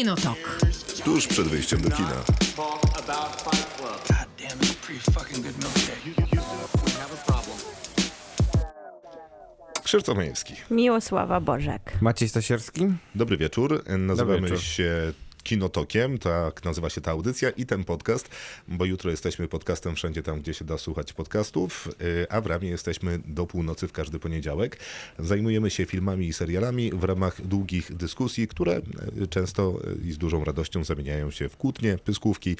Kinotok. Tuż przed wyjściem do kina. Krzysztof Majewski. Miłosława Bożek. Maciej Stasierski? Dobry wieczór. Nazywamy wieczór. się Kinotokiem, tak nazywa się ta audycja i ten podcast, bo jutro jesteśmy podcastem wszędzie tam, gdzie się da słuchać podcastów, yy, a w ramie jesteśmy do północy w każdy poniedziałek. Zajmujemy się filmami i serialami w ramach długich dyskusji, które yy, często yy, i z dużą radością zamieniają się w kłótnie, pyskówki,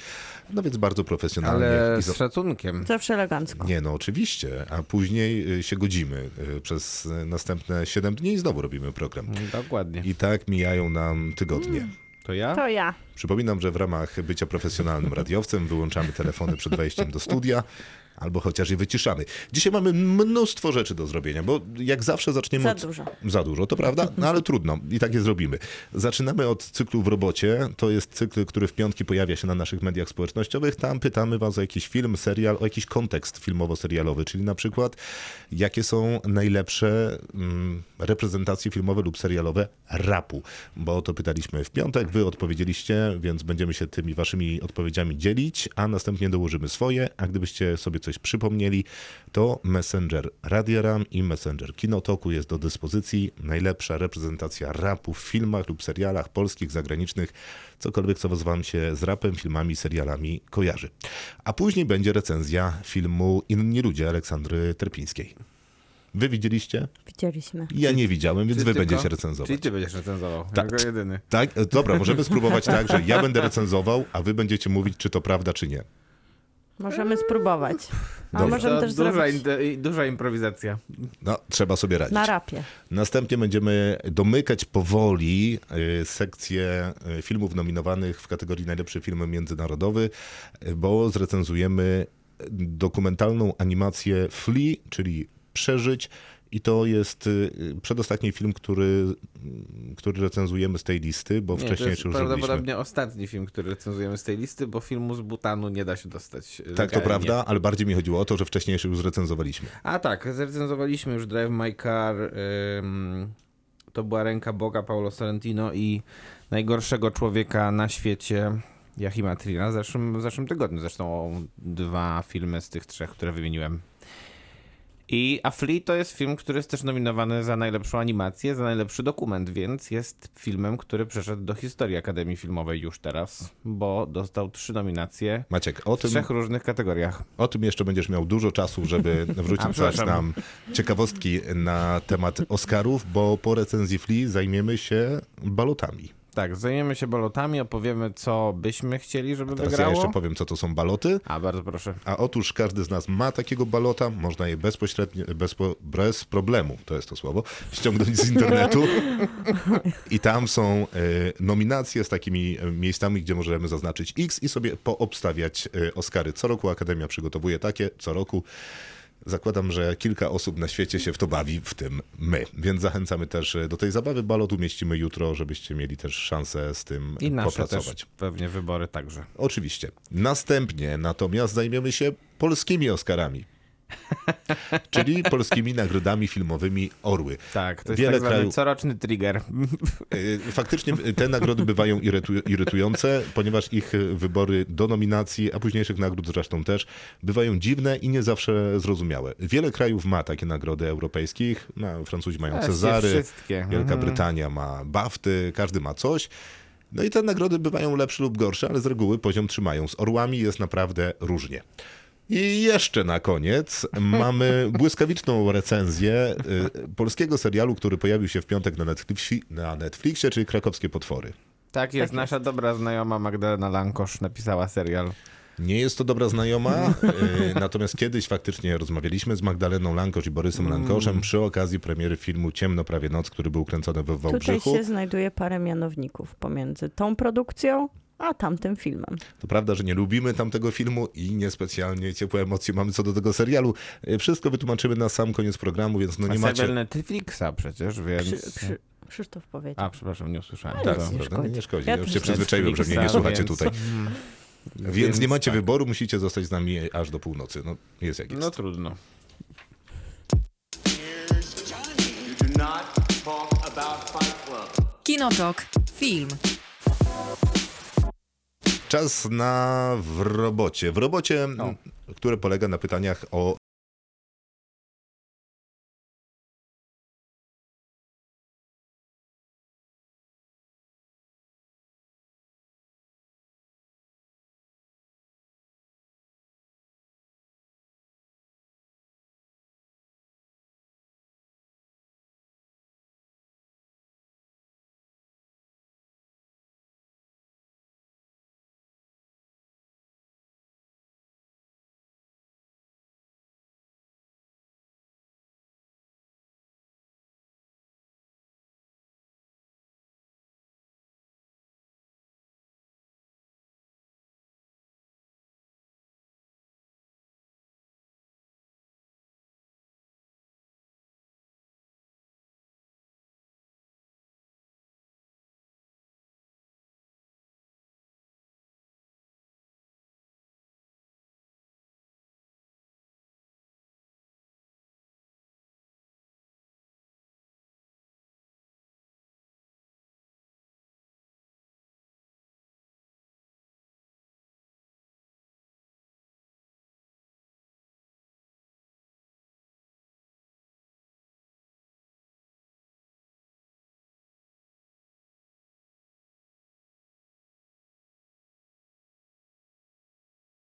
no więc bardzo profesjonalnie. Ale i z za- szacunkiem. Zawsze elegancko. Nie, no oczywiście, a później y, się godzimy y, przez y, następne 7 dni i znowu robimy program. Dokładnie. I tak mijają nam tygodnie. To ja? To ja. Przypominam, że w ramach bycia profesjonalnym radiowcem wyłączamy telefony przed wejściem do studia. Albo chociaż je wyciszamy. Dzisiaj mamy mnóstwo rzeczy do zrobienia, bo jak zawsze zaczniemy Za od... dużo. Za dużo, to prawda, no ale trudno i tak je zrobimy. Zaczynamy od cyklu w robocie. To jest cykl, który w piątki pojawia się na naszych mediach społecznościowych. Tam pytamy was o jakiś film, serial, o jakiś kontekst filmowo-serialowy, czyli na przykład jakie są najlepsze mm, reprezentacje filmowe lub serialowe rapu. Bo o to pytaliśmy w piątek, wy odpowiedzieliście, więc będziemy się tymi waszymi odpowiedziami dzielić, a następnie dołożymy swoje, a gdybyście sobie coś przypomnieli, to Messenger Radia Ram i Messenger Kinotoku jest do dyspozycji. Najlepsza reprezentacja rapu w filmach lub serialach polskich, zagranicznych, cokolwiek co was wam się z rapem, filmami, serialami kojarzy. A później będzie recenzja filmu Inni Ludzie Aleksandry Terpińskiej. Wy widzieliście? Widzieliśmy. Ja nie widziałem, więc wy tylko? będziecie recenzować. Czyli ty będziesz recenzował. Tak. Jako jedyny. Tak, dobra, możemy spróbować tak, że ja będę recenzował, a wy będziecie mówić, czy to prawda, czy nie. Możemy spróbować. A możemy To też duża, zrobić duża improwizacja. No, trzeba sobie radzić. na rapie. Następnie będziemy domykać powoli y, sekcję y, filmów nominowanych w kategorii najlepszy film międzynarodowy, y, bo zrecenzujemy dokumentalną animację Flea, czyli Przeżyć. I to jest y, przedostatni film, który, y, który recenzujemy z tej listy, bo Nie, to wcześniej jest już robiliśmy. prawdopodobnie ostatni film, który recenzujemy z tej listy, bo filmu z Butanu nie da się dostać Tak, to legalnie. prawda, ale bardziej mi chodziło o to, że wcześniejszy już zrecenzowaliśmy. A tak, zrecenzowaliśmy już Drive My Car. ym, to była ręka Boga Paulo Sorrentino i najgorszego człowieka na świecie Yahima Trina w zeszłym, w zeszłym tygodniu. Zresztą dwa filmy z tych trzech, które wymieniłem. I A Flea to jest film, który jest też nominowany za najlepszą animację, za najlepszy dokument, więc jest filmem, który przeszedł do historii Akademii Filmowej już teraz, bo dostał trzy nominacje Maciek, o w tym, trzech różnych kategoriach. o tym jeszcze będziesz miał dużo czasu, żeby wrzucić nam ciekawostki na temat Oscarów, bo po recenzji Flea zajmiemy się balotami. Tak, zajmiemy się balotami, opowiemy, co byśmy chcieli, żeby Teraz ja wygrało. jeszcze powiem, co to są baloty. A, bardzo proszę. A otóż każdy z nas ma takiego balota, można je bezpośrednio, bezpo, bez problemu, to jest to słowo, ściągnąć z internetu. I tam są e, nominacje z takimi e, miejscami, gdzie możemy zaznaczyć X i sobie poobstawiać e, Oscary. Co roku Akademia przygotowuje takie, co roku. Zakładam, że kilka osób na świecie się w to bawi, w tym my. Więc zachęcamy też e, do tej zabawy. Balot umieścimy jutro, żebyście mieli też szansę z tym I nasze popracować. też pewnie wybory także. Oczywiście. Następnie natomiast zajmiemy się polskimi Oscarami. Czyli polskimi nagrodami filmowymi Orły. Tak, to jest Wiele tak krajów- coroczny trigger. Y, Faktycznie te nagrody bywają irytu- irytujące, ponieważ ich wybory do nominacji, a późniejszych nagród zresztą też, bywają dziwne i nie zawsze zrozumiałe. Wiele krajów ma takie nagrody europejskich. No, Francuzi mają Cezary. Wielka Mhm. Brytania ma Bafty, każdy ma coś. No i te nagrody bywają lepsze lub gorsze, ale z reguły poziom trzymają. Z orłami jest naprawdę różnie. I jeszcze na koniec mamy błyskawiczną recenzję y, polskiego serialu, który pojawił się w piątek na, Netflixie, na Netflixie, czyli Krakowskie Potwory. Tak jest, Tak nasza dobra znajoma Magdalena Lankosz napisała serial. Nie jest to dobra znajoma, y, natomiast kiedyś faktycznie rozmawialiśmy z Magdaleną Lankosz i Borysem Lankoszem przy okazji premiery filmu Ciemno prawie noc, który był kręcony we Tutaj Wałbrzychu. się znajduje parę mianowników pomiędzy tą produkcją a tamtym filmem. To prawda, że nie lubimy tamtego filmu i niespecjalnie ciepłe emocje mamy co do tego serialu. Y, Wszystko wytłumaczymy na sam koniec programu, więc no A nie serial macie... Netflixa przecież, więc... Przy, przy, Krzysztof powiedział. A, przepraszam, nie usłyszałem. Ale Tak, nic nie prawda? szkodzi. Nie, nie szkodzi. Ja Ja już się przyzwyczaiłem, że mnie nie słuchacie więc- tutaj. Mm. Więc nie macie tak. wyboru, musicie zostać z nami aż do północy. No, jest jak jest. No trudno. Kinotok. Film. Czas na w robocie. W robocie, O. które polega na pytaniach o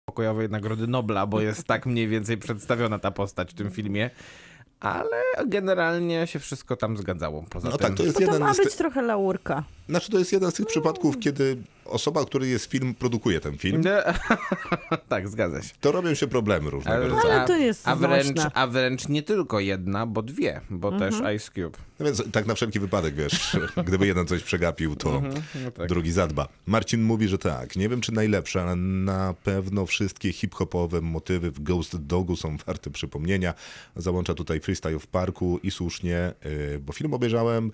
pokojowej Nagrody Nobla, bo jest tak mniej więcej przedstawiona ta postać w tym filmie. Ale generalnie się wszystko tam zgadzało. Poza No tym. tak, to jest To jeden ma z być tych, trochę laurka. znaczy to jest jeden z tych przypadków, kiedy osoba, który jest film, produkuje ten film, tak, zgadza się. to robią się problemy różnego rodzaju. Ale to jest a wręcz, znośne. a wręcz nie tylko jedna, bo dwie, bo Mhm. też Ice Cube. No więc tak na wszelki wypadek, wiesz, gdyby jeden coś przegapił, to No tak. drugi zadba. Marcin mówi, że tak, nie wiem czy najlepsze, ale na pewno wszystkie hip-hopowe motywy w Ghost Dogu są warte przypomnienia. Załącza tutaj Freestyle w parku i słusznie, yy, bo film obejrzałem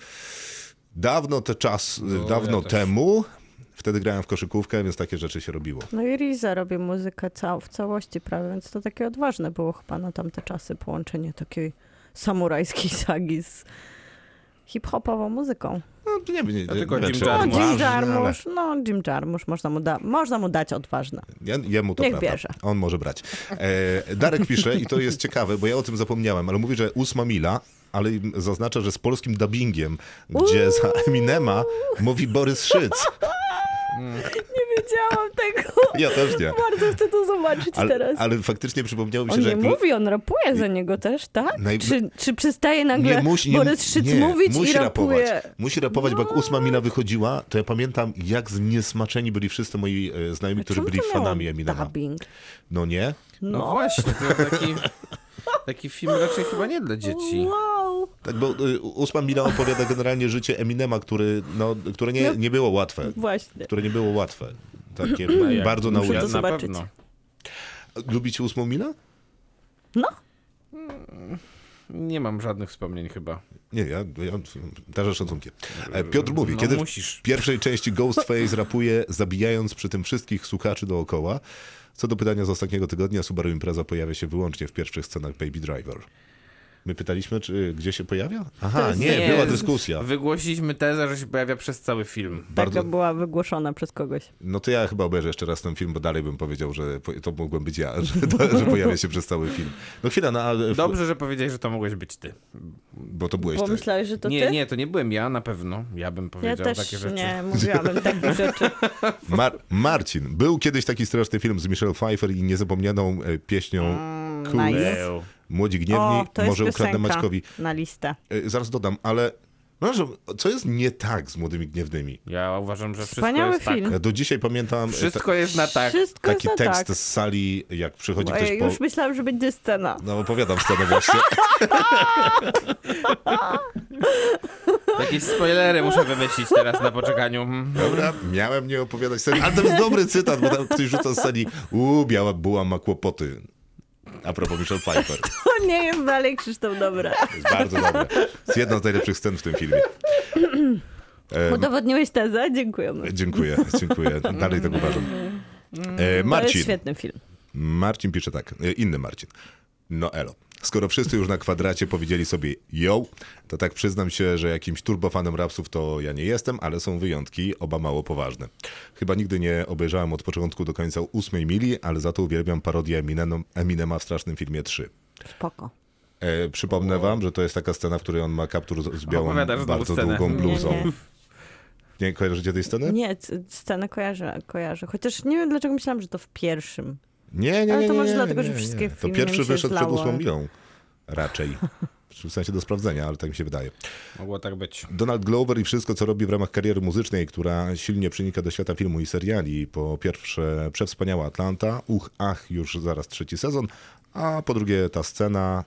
dawno te czas, No, dawno ja też. Wtedy grałem w koszykówkę, więc takie rzeczy się robiło. No i Riza robi muzykę cał, w całości prawie, więc to takie odważne było chyba na tamte czasy połączenie takiej samurajskiej sagi z hip-hopową muzyką. No, nie, nie, nie, tylko Jim No, Jarmusch. Jim no Jim Jarmusch, można mu, da, można mu dać odważne. Ja, jemu to Niech prawda. bierze. On może brać. E, Darek pisze, i to jest ciekawe, bo ja o tym zapomniałem, ale mówi, że ósma mila, ale zaznacza, że z polskim dubbingiem, gdzie za Eminema mówi Borys Szyc. Nie wiedziałam tego. Ja też nie. Bardzo chcę to zobaczyć Ale, teraz. ale faktycznie przypomniało mi się, On że... nie jak- mówi, on rapuje za niego też, tak? Naj- Czy, czy przestaje nagle Nie musi, nie, Borys Szyc nie, mówić musi i rapuje? No. rapować. Musi rapować, bo jak ósma mila wychodziła, to ja pamiętam, jak zniesmaczeni byli wszyscy moi e, znajomi, którzy byli fanami Eminema. Dubbing? No nie? No, No. właśnie, to taki, taki film raczej chyba nie dla dzieci. Wow. Tak, bo y, ósma mila opowiada generalnie życie Eminema, który, no, które nie, No. nie było łatwe. Właśnie. Które nie było łatwe. Takie bardzo nauczne. to na pewno. Lubicie ósmą milę? No, Nie mam żadnych wspomnień chyba. Nie, ja, ja darzę szacunkiem. Piotr mówi, No kiedy w musisz. pierwszej części Ghostface rapuje, zabijając przy tym wszystkich słuchaczy dookoła, co do pytania z ostatniego tygodnia, Subaru Impreza pojawia się wyłącznie w pierwszych scenach Baby Driver. My pytaliśmy, czy gdzie się pojawia? Aha, nie, Nie, była dyskusja. Wygłosiliśmy tezę, że się pojawia przez cały film. Bardzo- taka była wygłoszona przez kogoś. No to ja chyba obejrzę jeszcze raz ten film, bo dalej bym powiedział, że to mogłem być ja, że, to, że pojawia się przez cały film. No chwila, no ale... Dobrze, że powiedziałeś, że to mogłeś być ty. Bo to byłeś Bo ty. myślałeś, że to nie, ty? nie, to nie byłem ja na pewno. Ja bym ja powiedział też takie rzeczy. nie mówiłabym takich rzeczy. Mar- Marcin. Był kiedyś taki straszny film z Michelle Pfeiffer i niezapomnianą e, pieśnią Cool. nice. Młodzi Gniewni. O, Może ukradnę Maćkowi. na listę. E, Zaraz dodam, ale Proszę, co jest nie tak z Młodymi Gniewnymi? Ja uważam, że wszystko Wspaniały jest film. tak. Ja do dzisiaj pamiętam e, Wszystko jest na tak. Wszystko taki jest na tekst tak. z sali, jak przychodzi Ej, ktoś po... Już myślałam, że będzie scena. No opowiadam scenę właśnie. Jakieś spoilery muszę wymyślić teraz na poczekaniu. Mhm. Dobra, miałem nie opowiadać sceny, ale to jest dobry cytat, bo tam ktoś rzuca z sali, uuu, biała buła ma kłopoty. A propos Michelle Pfeiffer. To nie jest dalej Krzysztof dobra. To jest bardzo dobre. Jest jedna z najlepszych scen w tym filmie. E, Udowodniłeś tezę? Dziękujemy. dziękuję, dziękuję. Dalej tak uważam. E, To jest Marcin. świetny film. Marcin pisze tak, e, inny Marcin. No elo. Skoro wszyscy już na kwadracie powiedzieli sobie yo, to tak przyznam się, że jakimś turbofanem rapsów to ja nie jestem, ale są wyjątki, oba mało poważne. Chyba nigdy nie obejrzałem od początku do końca ósmej mili, ale za to uwielbiam parodię Eminem, Eminema w strasznym filmie 3. Spoko. E, przypomnę wam, że to jest taka scena, w której on ma kaptur z, białą, bardzo scenę. długą Nie, bluzą. nie. Nie kojarzycie tej sceny? Nie, scenę kojarzę, kojarzę. Chociaż nie wiem, dlaczego myślałam, że to w pierwszym. Nie, nie, nie. Ale to nie, może nie, dlatego, nie, że nie. wszystkie To filmy pierwszy mi się wyszedł przed ósmą milą. Raczej. W sensie do sprawdzenia, ale tak mi się wydaje. Mogło tak być. Donald Glover i wszystko, co robi w ramach kariery muzycznej, która silnie przenika do świata filmu i seriali. Po pierwsze, przewspaniała Atlanta, uch, ach, już zaraz trzeci sezon, a po drugie ta scena,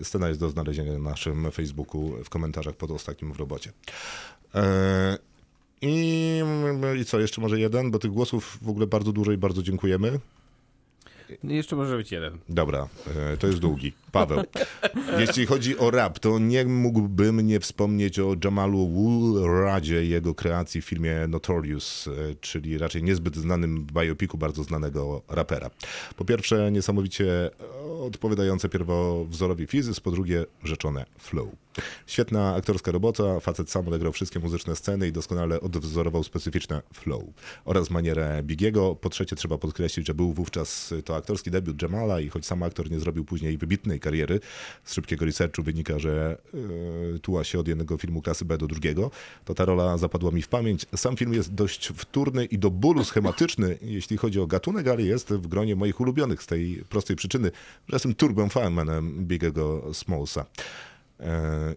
y, scena jest do znalezienia na naszym Facebooku w komentarzach pod ostatnim w robocie. E, I, I co, jeszcze może jeden, bo tych głosów w ogóle bardzo dużo i bardzo dziękujemy. Jeszcze może być jeden. Dobra, e, to jest długi. Paweł. Jeśli chodzi o rap, to nie mógłbym nie wspomnieć o Jamalu Woolradzie i jego kreacji w filmie Notorious, e, czyli raczej niezbyt znanym biopiku bardzo znanego rapera. Po pierwsze, niesamowicie odpowiadające pierwowzorowi fizyz, po drugie, rzeczone flow. Świetna aktorska robota, facet sam odegrał wszystkie muzyczne sceny i doskonale odwzorował specyficzne flow oraz manierę Bigiego. Po trzecie, trzeba podkreślić, że był wówczas to aktorski debiut Jamala i choć sam aktor nie zrobił później wybitnej kariery, z szybkiego researchu wynika, że yy, tuła się od jednego filmu klasy B do drugiego, to ta rola zapadła mi w pamięć. Sam film jest dość wtórny i do bólu schematyczny, jeśli chodzi o gatunek, ale jest w gronie moich ulubionych z tej prostej przyczyny, że jestem turbem fanem Bigiego Smallsa. E,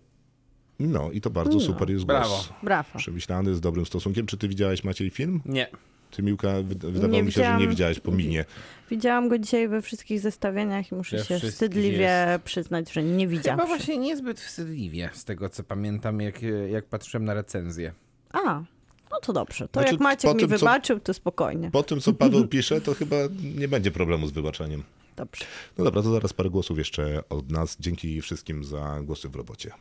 No i to bardzo super jest brawo. głos. Brawo. Przemyślany, z dobrym stosunkiem. Czy ty widziałaś Maciej film? Nie. Ty Miłka, wyd- wydawało Nie mi się, że nie widziałaś po minie. Widziałam go dzisiaj we wszystkich zestawieniach i muszę We się wstydliwie jest. przyznać, że nie widziałam. Chyba właśnie niezbyt wstydliwie, z tego co pamiętam, jak, jak patrzyłem na recenzję. A, no to dobrze. To Znaczy, jak Maciek mi tym, co- wybaczył, to spokojnie. Po tym, co Paweł pisze, to chyba nie będzie problemu z wybaczaniem. Dobrze. No dobra, to zaraz parę głosów jeszcze od nas. Dzięki wszystkim za głosy w robocie.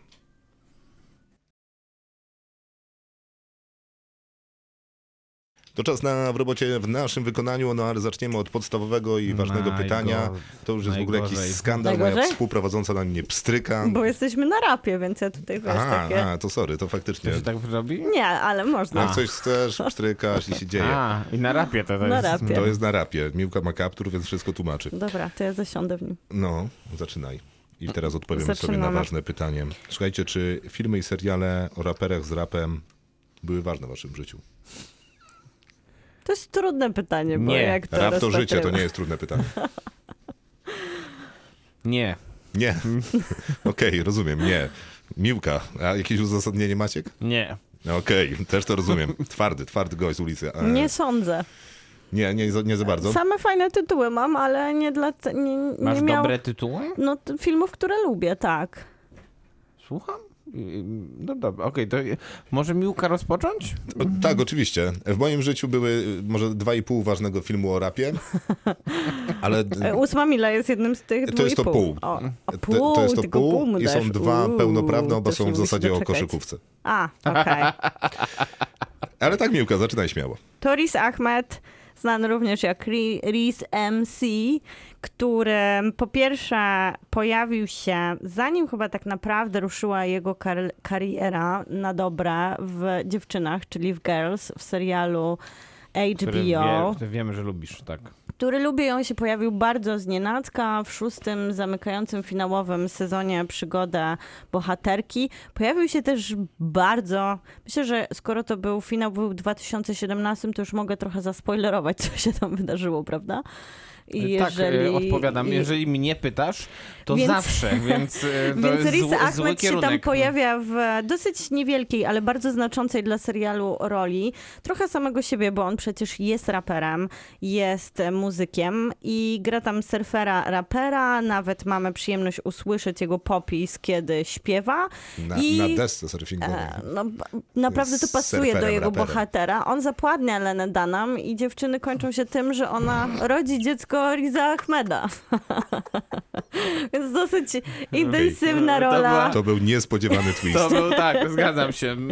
To czas na w robocie w naszym wykonaniu, no ale zaczniemy od podstawowego i ważnego Najgo- pytania. To już jest w ogóle jakiś najgorzej. skandal. Moja Najgorzej? współprowadząca na mnie pstryka. Bo jesteśmy na rapie, więc ja tutaj wiesz, Aha, takie... a, to sorry, to faktycznie. To się tak robi? Nie, ale można. Jak coś chcesz, pstrykasz i się dzieje. A, i na rapie to, to Na jest... rapie. To jest na rapie. Miłka ma kaptur, więc wszystko tłumaczy. Dobra, to ja zasiądę w nim. No, zaczynaj. I teraz odpowiemy sobie na Zaczynamy. ważne pytanie. Słuchajcie, czy filmy i seriale o raperach z rapem były ważne w waszym życiu? To jest trudne pytanie, bo Nie, jak to Rap to życie, to nie jest trudne pytanie. Nie. Nie. Okej, rozumiem, nie. Miłka, a jakieś uzasadnienie Maciek? Nie. Okej, też to rozumiem. Twardy, twardy gość z ulicy. E, Nie sądzę. nie, nie, za- nie za bardzo. Same fajne tytuły mam, ale nie dla... Nie, nie Masz miał... dobre tytuły? No, t- filmów, które lubię, tak. Słucham? Y, No dobra, okej, to może Miłka rozpocząć? O, tak, oczywiście. W moim życiu były y, może dwa i pół ważnego filmu o rapie, ale Ósma mila jest jednym z tych To jest i to pół. O, to, pół, to jest to tylko pół mu i są dwa Uuu, pełnoprawne, oba są w zasadzie o koszykówce. A, okej. Ale tak, Miłka, zaczynaj śmiało. To Riz Ahmed, znany również jak Riz MC, który po pierwsze pojawił się, zanim chyba tak naprawdę ruszyła jego kar- kariera na dobre w Dziewczynach, czyli w Girls, w serialu Który HBO. wie, który wiemy, że lubisz, tak. Który lubię, on się pojawił bardzo znienacka w szóstym, zamykającym finałowym sezonie przygodę bohaterki. Pojawił się też bardzo, myślę, że skoro to był finał był w 2017, to już mogę trochę zaspoilerować, co się tam wydarzyło, prawda? I tak, e, odpowiadam. i- Jeżeli mnie pytasz, to Więc- zawsze, więc e, to Więc jest Riz zły, zły Ahmed się kierunek. tam pojawia w dosyć niewielkiej, ale bardzo znaczącej dla serialu roli. Trochę samego siebie, bo on przecież jest raperem, jest e, muzykiem i gra tam surfera rapera. Nawet mamy przyjemność usłyszeć jego popis, kiedy śpiewa. Na, I- na desce surfingowej. E, No, naprawdę to pasuje do jego raperem. bohatera. On zapładnia Lenę Danam i dziewczyny kończą się tym, że ona rodzi dziecko Riza Ahmeda. Więc dosyć intensywna To rola. była- To był niespodziewany twist. To był tak, zgadzam się. Mm,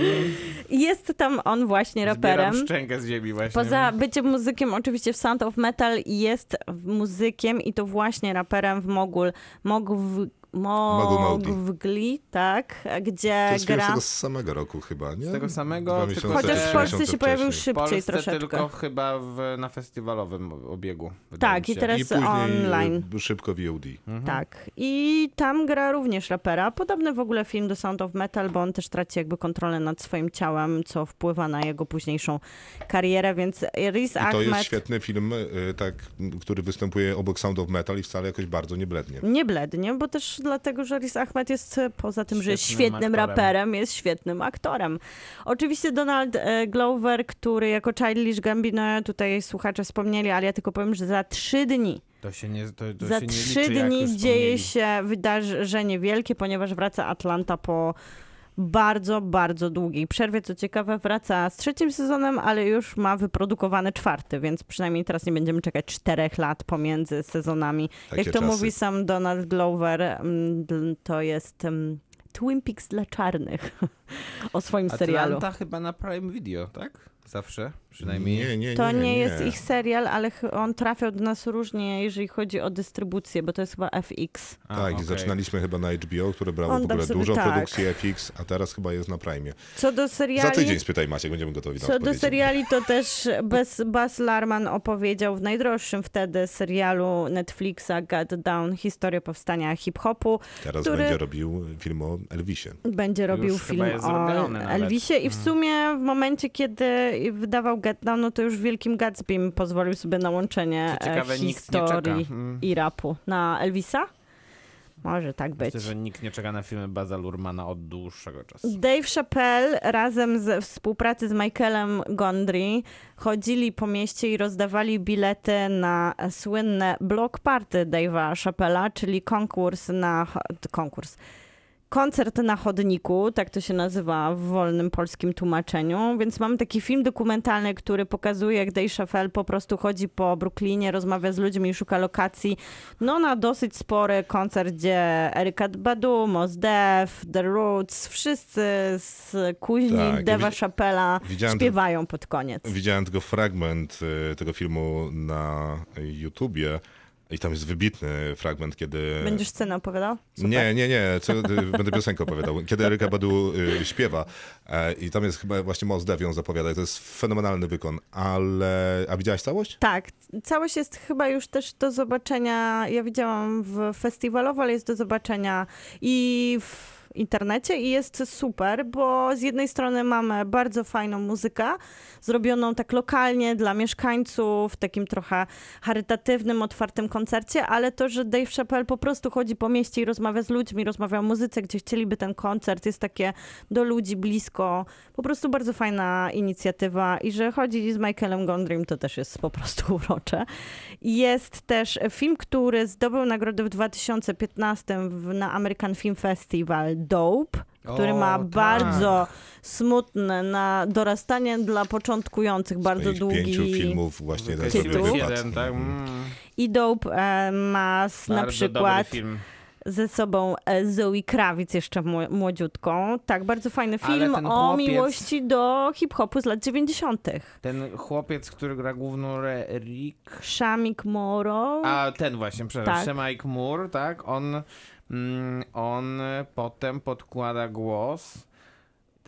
Jest tam on właśnie Zbieram raperem. szczękę z ziemi właśnie. Poza byciem muzykiem oczywiście w Sound of Metal jest muzykiem i to właśnie raperem w Mogul, Mogul, Mowgli, tak, gdzie To jest z tego samego roku chyba, nie? Z tego samego, tylko Chociaż w Polsce się pojawił szybciej Polsce troszeczkę. tylko chyba w, na festiwalowym obiegu. Tak, i teraz I online. szybko VOD. Tak. I tam gra również rapera. Podobny w ogóle film do Sound of Metal, bo on też traci jakby kontrolę nad swoim ciałem, co wpływa na jego późniejszą karierę, więc Riz I to Ahmed... jest świetny film, y, tak, który występuje obok Sound of Metal i wcale jakoś bardzo nie blednie. Nie blednie, bo też dlatego, że Riz Ahmed jest e, poza tym, że jest Świetnym świetnym aktorem. raperem, jest świetnym aktorem. Oczywiście Donald e, Glover, który jako Childish Gambino, tutaj słuchacze wspomnieli, ale ja tylko powiem, że za trzy dni To się nie, to, to Za się nie trzy liczy, dni dzieje się wydarzenie wielkie, ponieważ wraca Atlanta po bardzo, bardzo długiej przerwie. Co ciekawe, wraca z trzecim sezonem, ale już ma wyprodukowany czwarty, więc przynajmniej teraz nie będziemy czekać czterech lat pomiędzy sezonami. Takie Jak to czasy. mówi sam Donald Glover, mm, to jest mm, Twin Peaks dla czarnych o swoim serialu. Atlanta chyba na Prime Video, tak? Zawsze, przynajmniej. Nie, nie, nie. To nie, jest ich serial, ale on trafiał do nas różnie, jeżeli chodzi o dystrybucję, bo to jest chyba FX. A, Tak, i zaczynaliśmy chyba na HBO, które brało On w ogóle dużo tak. produkcji FX, a teraz chyba jest na Prime. Co do seriali... Za tydzień spytaj Maciek, będziemy gotowi na Co do seriali, to też Bas, Bas Larman opowiedział w najdroższym wtedy serialu Netflixa Get Down historię powstania hip-hopu. Teraz który- będzie robił film o Elvisie. Będzie robił chyba film o. Elvisie i w sumie w momencie, kiedy wydawał Get Down, no to już Wielkim Gatsbym pozwolił sobie na łączenie ciekawe, e, czeka. historii Mm. i rapu. Na Elvisa? Może tak być. Myślę, że nikt nie czeka na filmy Baza Lurmana od dłuższego czasu. Dave Chappelle razem ze współpracy z Michaelem Gondry chodzili po mieście i rozdawali bilety na słynne block party Dave'a Chappella, czyli konkurs na konkurs. Koncert na chodniku, tak to się nazywa w wolnym polskim tłumaczeniu, więc mamy taki film dokumentalny, który pokazuje, jak Dave Chappelle po prostu chodzi po Brooklynie, rozmawia z ludźmi i szuka lokacji, no na dosyć spory koncert, gdzie Eryk'a Badu, Mos Def, The Roots, wszyscy z kuźni Tak, Deva Chappella śpiewają pod koniec. Widziałem tylko fragment y, tego filmu na YouTubie i tam jest wybitny fragment, kiedy... Będziesz scenę opowiadał? Super. Nie, nie, nie, co, y, będę piosenkę opowiadał. Kiedy Eryka Badu y, śpiewa e, i tam jest chyba właśnie Mos Def ją zapowiada to jest fenomenalny wykon, ale... A widziałaś całość? Tak, całość jest chyba już też do zobaczenia. Ja widziałam w festiwalowo, ale jest do zobaczenia i w internecie i jest super, bo z jednej strony mamy bardzo fajną muzykę, zrobioną tak lokalnie dla mieszkańców, w takim trochę charytatywnym, otwartym koncercie, ale to, że Dave Chappelle po prostu chodzi po mieście i rozmawia z ludźmi, rozmawia o muzyce, gdzie chcieliby ten koncert, jest takie do ludzi blisko, po prostu bardzo fajna inicjatywa i że chodzi z Michaelem Gondrym, to też jest po prostu urocze. Jest też film, który zdobył nagrodę w 2015 w, na American Film Festival Dope, który O, ma tak. bardzo smutne na dorastanie dla początkujących, bardzo długi. pięciu filmów właśnie Tytuł. sobie wypadł. Tak? Mm, I Dope e, ma s- na przykład film. ze sobą e, Zoe Krawic, jeszcze mło- młodziutką. Tak, bardzo fajny film ten o chłopiec- miłości do hip-hopu z lat 90. Ten chłopiec, który gra główną rolę Rick... Shamik Moro. A ten właśnie, przepraszam, Tak. Mike Moore, tak? On, on potem podkłada głos.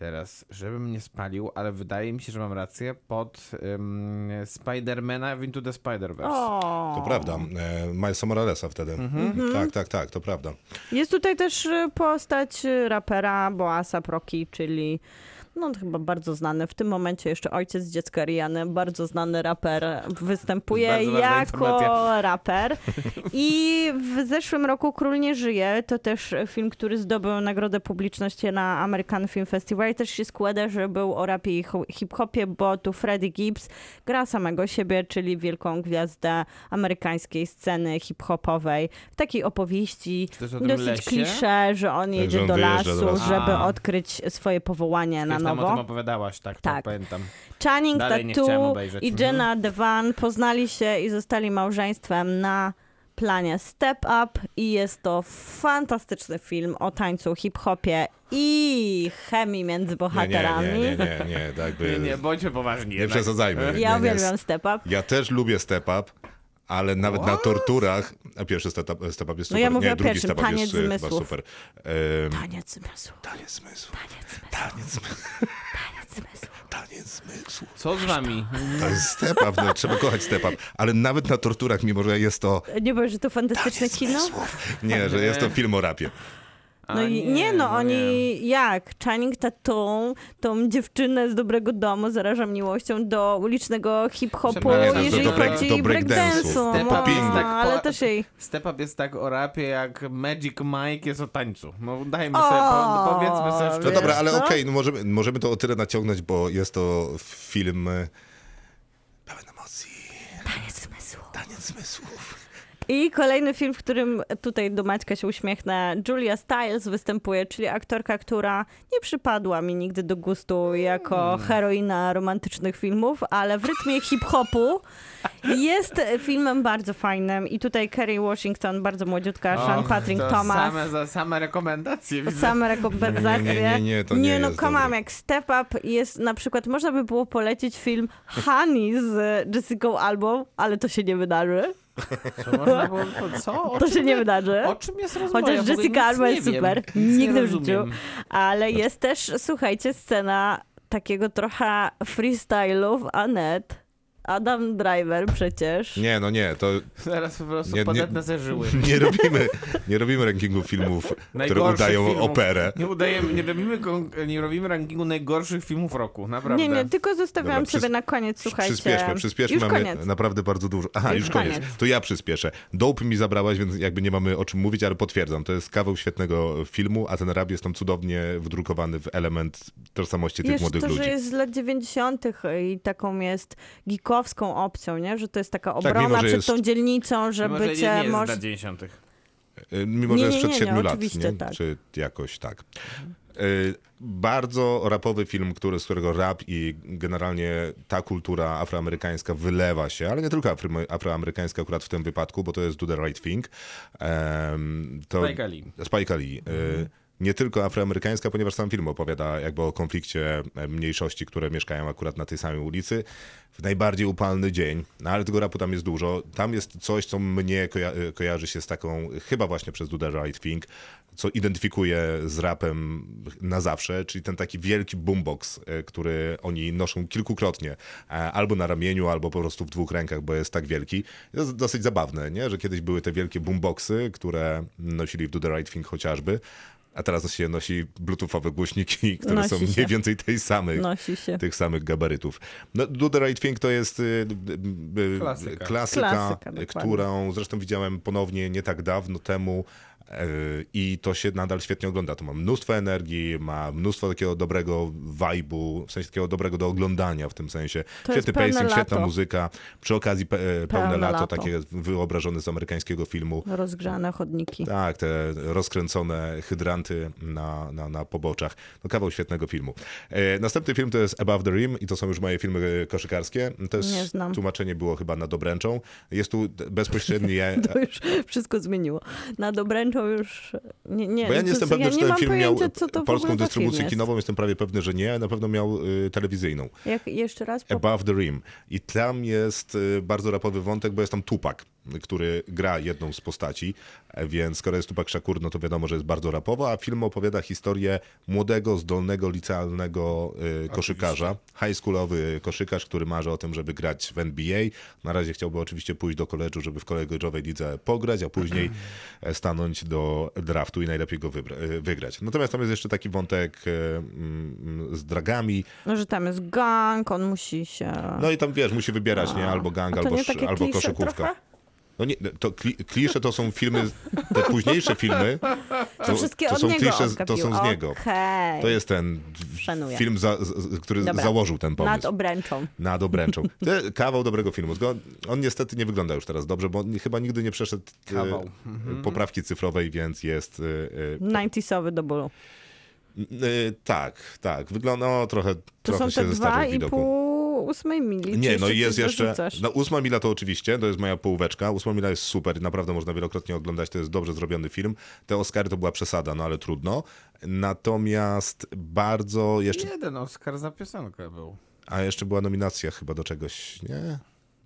Teraz, żebym nie spalił, ale wydaje mi się, że mam rację, pod um, Spidermana w Into the Spider-Verse. O. To prawda. E, Milesa Moralesa wtedy. Mhm. Tak, tak, tak, to prawda. Jest tutaj też y, postać y, rapera Boasa Proki, czyli no chyba bardzo znany, w tym momencie jeszcze ojciec dziecka Riany, bardzo znany raper, występuje jako informacja. raper. I w zeszłym roku Król nie żyje, to też film, który zdobył nagrodę publiczności na American Film Festival i też się składa, że był o rapie i hip-hopie, bo tu Freddie Gibbs gra samego siebie, czyli wielką gwiazdę amerykańskiej sceny hip-hopowej, w takiej opowieści dosyć lesie? klisze, że on jedzie on do lasu, do lasu. żeby odkryć swoje powołanie na Kiedyś tam o tym nowo. opowiadałaś, tak, tak, pamiętam. Channing Dalej nie Tattoo i Mhm. Jenna Devan poznali się i zostali małżeństwem na planie Step Up i jest to fantastyczny film o tańcu, hip-hopie i chemii między Nie, nie, bohaterami. nie, nie, nie, nie, tak by... Nie, nie, bądźmy poważni. Nie jednak. przesadzajmy. Ja Nie, nie. uwielbiam Step Up. Ja też lubię Step Up, ale nawet na What? torturach, a pierwszy step, step up jest No super, ja mówię nie, o drugi pierwszym, step up Taniec jest y, chyba zmysłów. super. Em, Taniec zmysłu. Taniec zmysłu. Taniec zmysłu. Taniec zmysłu. Taniec zmysłu. Taniec zmysłu. Co z wami? To jest step up, no, trzeba kochać step up, ale nawet na torturach, mimo że jest to Nie boisz, że to fantastyczne kino? zmysłów. Nie, że jest to film o rapie. No i nie, no oni jak? Channing Tatum, tą dziewczynę z dobrego domu zaraża miłością do ulicznego hip-hopu, Przepraszam, do jeżeli break- chodzi do o breakdance'u. Step No, jest tak ale też jej... Step Up jest tak o rapie, jak Magic Mike jest o tańcu. No dajmy O, sobie, po, powiedzmy sobie No szczerze. dobra, Wiesz ale okej, no możemy, możemy to o tyle naciągnąć, bo jest to film e, pełen emocji, Taniec zmysłu. taniec zmysłów. I kolejny film, w którym tutaj do Maćka się uśmiechnę, Julia Stiles występuje, czyli aktorka, która nie przypadła mi nigdy do gustu jako heroina romantycznych filmów, ale w rytmie hip-hopu jest filmem bardzo fajnym. I tutaj Kerry Washington, bardzo młodziutka, Sean Och, Patrick to Thomas. Same, za same rekomendacje widzę. Same rekompenzacje. Nie, nie, nie, nie, to nie no come on, dobre. jak Step Up jest na przykład, można by było polecić film Honey z Jessica Albo, ale to się nie wydarzy. Co można było, co? O To się nie wy- wydarzy. O czym jest rozmowa? Chociaż Ja Jessica Alba jest wiem. super. Nie Nigdy w życiu. Ale jest też, słuchajcie, scena takiego trochę freestylu w Annette. Adam Driver przecież. Nie, no nie, to Zaraz po prostu Nie, podetnę ze żyły. nie robimy, nie robimy rankingu filmów, które udają filmów. operę. Nie, udajemy, nie, robimy, nie robimy rankingu najgorszych filmów roku, naprawdę. Nie, nie, tylko zostawiałam Dobra, sobie na koniec, słuchajcie. Przyspieszmy, przyspieszmy, Już mamy koniec. naprawdę bardzo dużo. Aha, Już już koniec. koniec. To ja przyspieszę. Dope mi zabrałaś, więc jakby nie mamy o czym mówić, ale potwierdzam. To jest kawał świetnego filmu, a ten rap jest tam cudownie wdrukowany w element tożsamości tych Jeszcze młodych to, ludzi. że jest z lat 90. i taką jest geekowską opcją, nie? że to jest taka obrona Tak, mimo, że przed jest- tą dzielnicą, że Mimo, że nie, bycie nie jest może... 90. Y, Mimo, Nie, że jest sprzed nie, 7 nie, lat, oczywiście, nie? tak. czy jakoś tak. Y, Bardzo rapowy film, który, z którego rap i generalnie ta kultura afroamerykańska wylewa się, ale nie tylko afro- afroamerykańska akurat w tym wypadku, bo to jest Do the Right Thing. Em, to Spike Lee. Spike Lee. Y, Nie tylko afroamerykańska, ponieważ sam film opowiada jakby o konflikcie e, mniejszości, które mieszkają akurat na tej samej ulicy w najbardziej upalny dzień. No ale tego rapu tam jest dużo. Tam jest coś, co mnie koja- e, kojarzy się z taką, chyba właśnie przez Do the Right Thing, co identyfikuje z rapem na zawsze, czyli ten taki wielki boombox, e, który oni noszą kilkukrotnie, albo na ramieniu, albo po prostu w dwóch rękach, bo jest tak wielki. To jest dosyć zabawne, nie? że kiedyś były te wielkie boomboxy, które nosili w Do the Right Thing chociażby, a teraz się nosi bluetoothowe głośniki, które Nosi są się. mniej więcej tej samej, Nosi się. tych samych gabarytów. No, Do the Right Thing to jest y, y, y, Klasyka. klasyka Klasyka, dokładnie. którą zresztą widziałem ponownie nie tak dawno temu y, i to się nadal świetnie ogląda. To ma mnóstwo energii, ma mnóstwo takiego dobrego vibe'u, w sensie takiego dobrego do oglądania w tym sensie. To Świetny pacing, świetna lato. muzyka. Przy okazji pe, pełne, Pełne lato, lato. takie wyobrażone z amerykańskiego filmu. Rozgrzane chodniki. Tak, te rozkręcone hydranty na, na, na poboczach. No kawał świetnego filmu. E, następny film to jest Above the Rim i to są już moje filmy koszykarskie. To jest, Nie znam. tłumaczenie było chyba na dobręczą. Jest tu bezpośrednie... To już wszystko zmieniło. Na dobręczą już... Nie, nie, Bo ja to nie jestem co- pewny, ja czy ten film miał to polską dystrybucję kinową, jestem prawie pewny, że nie. Na pewno miał y, telewizyjną. Jak, jeszcze raz? Above the Rim. I tam jest y, bardzo rapowy wątek, bo jest tam Tupac, który gra jedną z postaci, więc skoro jest Tupac Shakur, no to wiadomo, że jest bardzo rapowo, a film opowiada historię młodego, zdolnego, licealnego y, koszykarza, high schoolowy koszykarz, który marzy o tym, żeby grać w NBA. Na razie chciałby oczywiście pójść do koledżu, żeby w koleżowej lidze pograć, a później stanąć do draftu i najlepiej go wybra- y, wygrać. Natomiast tam jest jeszcze taki wątek y, mm, z dragami, No, że tam jest gang, on musi się... no i tam wiesz, musi wybierać, nie? Albo gang, A albo, albo klisze koszykówka. trochę? No nie, to kli- klisze to są filmy, te późniejsze filmy, To wszystkie to od są niego klisze, to są z niego. Okej. To jest ten Szanuję. film, za, z, który Dobra. założył ten pomysł. Nad obręczą. Nad obręczą. To kawał dobrego filmu. On niestety nie wygląda już teraz dobrze, bo on chyba nigdy nie przeszedł e, Kawał. poprawki cyfrowej, więc jest... e, e, 90sowy do bólu. tak, tak. Wygląda no, trochę, To trochę są się te w widoku. 2,5 ósmej mili. Nie, no i jest jeszcze. dorzucasz? No, ósma mila to oczywiście, to jest moja połóweczka. Ósma mila jest super, naprawdę można wielokrotnie oglądać, to jest dobrze zrobiony film. Te Oscary to była przesada, no ale trudno. Natomiast bardzo jeszcze. Jeden Oscar za piosenkę był. A jeszcze była nominacja chyba do czegoś, nie?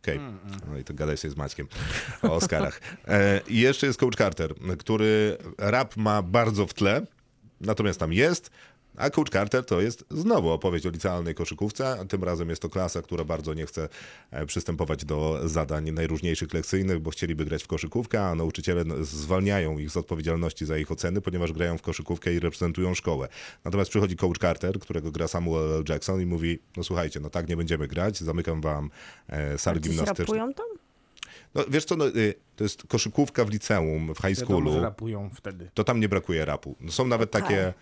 Okej, no i to gadaj sobie z Maćkiem o Oscarach. E, I jeszcze jest Coach Carter, który rap ma bardzo w tle, natomiast tam jest, a Coach Carter to jest znowu opowieść o licealnej koszykówce, a tym razem jest to klasa, która bardzo nie chce e, przystępować do zadań najróżniejszych lekcyjnych, bo chcieliby grać w koszykówkę, a nauczyciele zwalniają ich z odpowiedzialności za ich oceny, ponieważ grają w koszykówkę i reprezentują szkołę. Natomiast przychodzi Coach Carter, którego gra Samuel L. Jackson i mówi, no słuchajcie, no tak nie będziemy grać, zamykam wam e, gimnastyczną. rapują tam? No, wiesz co, no, y, to jest koszykówka w liceum, w high Wiadomo, że schoolu. rapują wtedy. To tam nie brakuje rapu. No, Są nawet takie,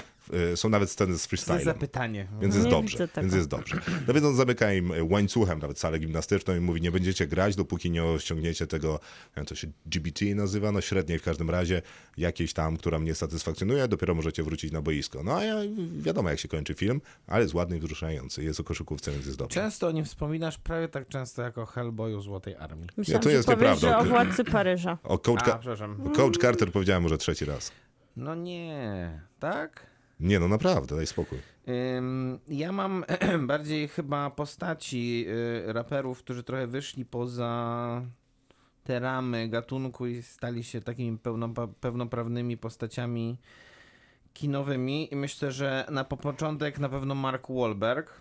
są nawet sceny z To jest freestylem. zapytanie. Więc jest Nie dobrze, więc jest dobrze. No więc on zamyka im łańcuchem nawet salę gimnastyczną i mówi, nie będziecie grać, dopóki nie osiągniecie tego, to się GBT nazywa, no średniej w każdym razie, jakiejś tam, która mnie satysfakcjonuje, dopiero możecie wrócić na boisko. No a ja, wiadomo jak się kończy film, ale jest ładny i wzruszający, jest o koszykówce, więc jest dobrze. Często o nim wspominasz prawie tak często jak o Hellboyu Złotej Armii. Myślałam, to że jest nieprawda. o Władcy Paryża. O Coach, A, Ka-. Coach Carter powiedziałem może trzeci raz. No nie, tak? Nie, no naprawdę, daj spokój. Ja mam bardziej chyba postaci y, raperów, którzy trochę wyszli poza te ramy gatunku i stali się takimi pełno, pełnoprawnymi postaciami kinowymi. I myślę, że na po- początek na pewno Mark Wahlberg.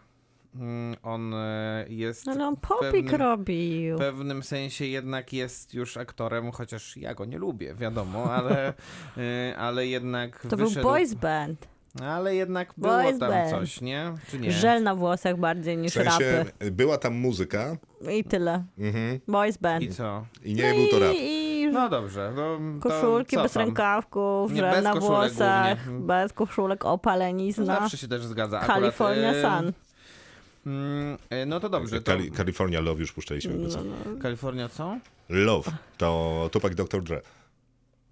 Ym, On e, jest Ale on popik pewnym- robił. w pewnym sensie jednak jest już aktorem, chociaż ja go nie lubię, wiadomo, ale, y, ale jednak To był wyszedł, boys band. Ale jednak było Boys tam band. coś, nie? Czy nie? Żel na włosach bardziej W niż sensie rapy. była tam muzyka I tyle. mhm, Boys band. I co? i nie był to rap. I, No dobrze, no, to koszulki bez rękawków, Nie, żel bez na włosach, głównie. bez koszulek, opalenizna. Zawsze się też zgadza. Akurat, California Sun. mm, e, No to dobrze, to Cali- California Love już puszczaliśmy. No, No, Kalifornia co? Love to Tupac Dr. Dre.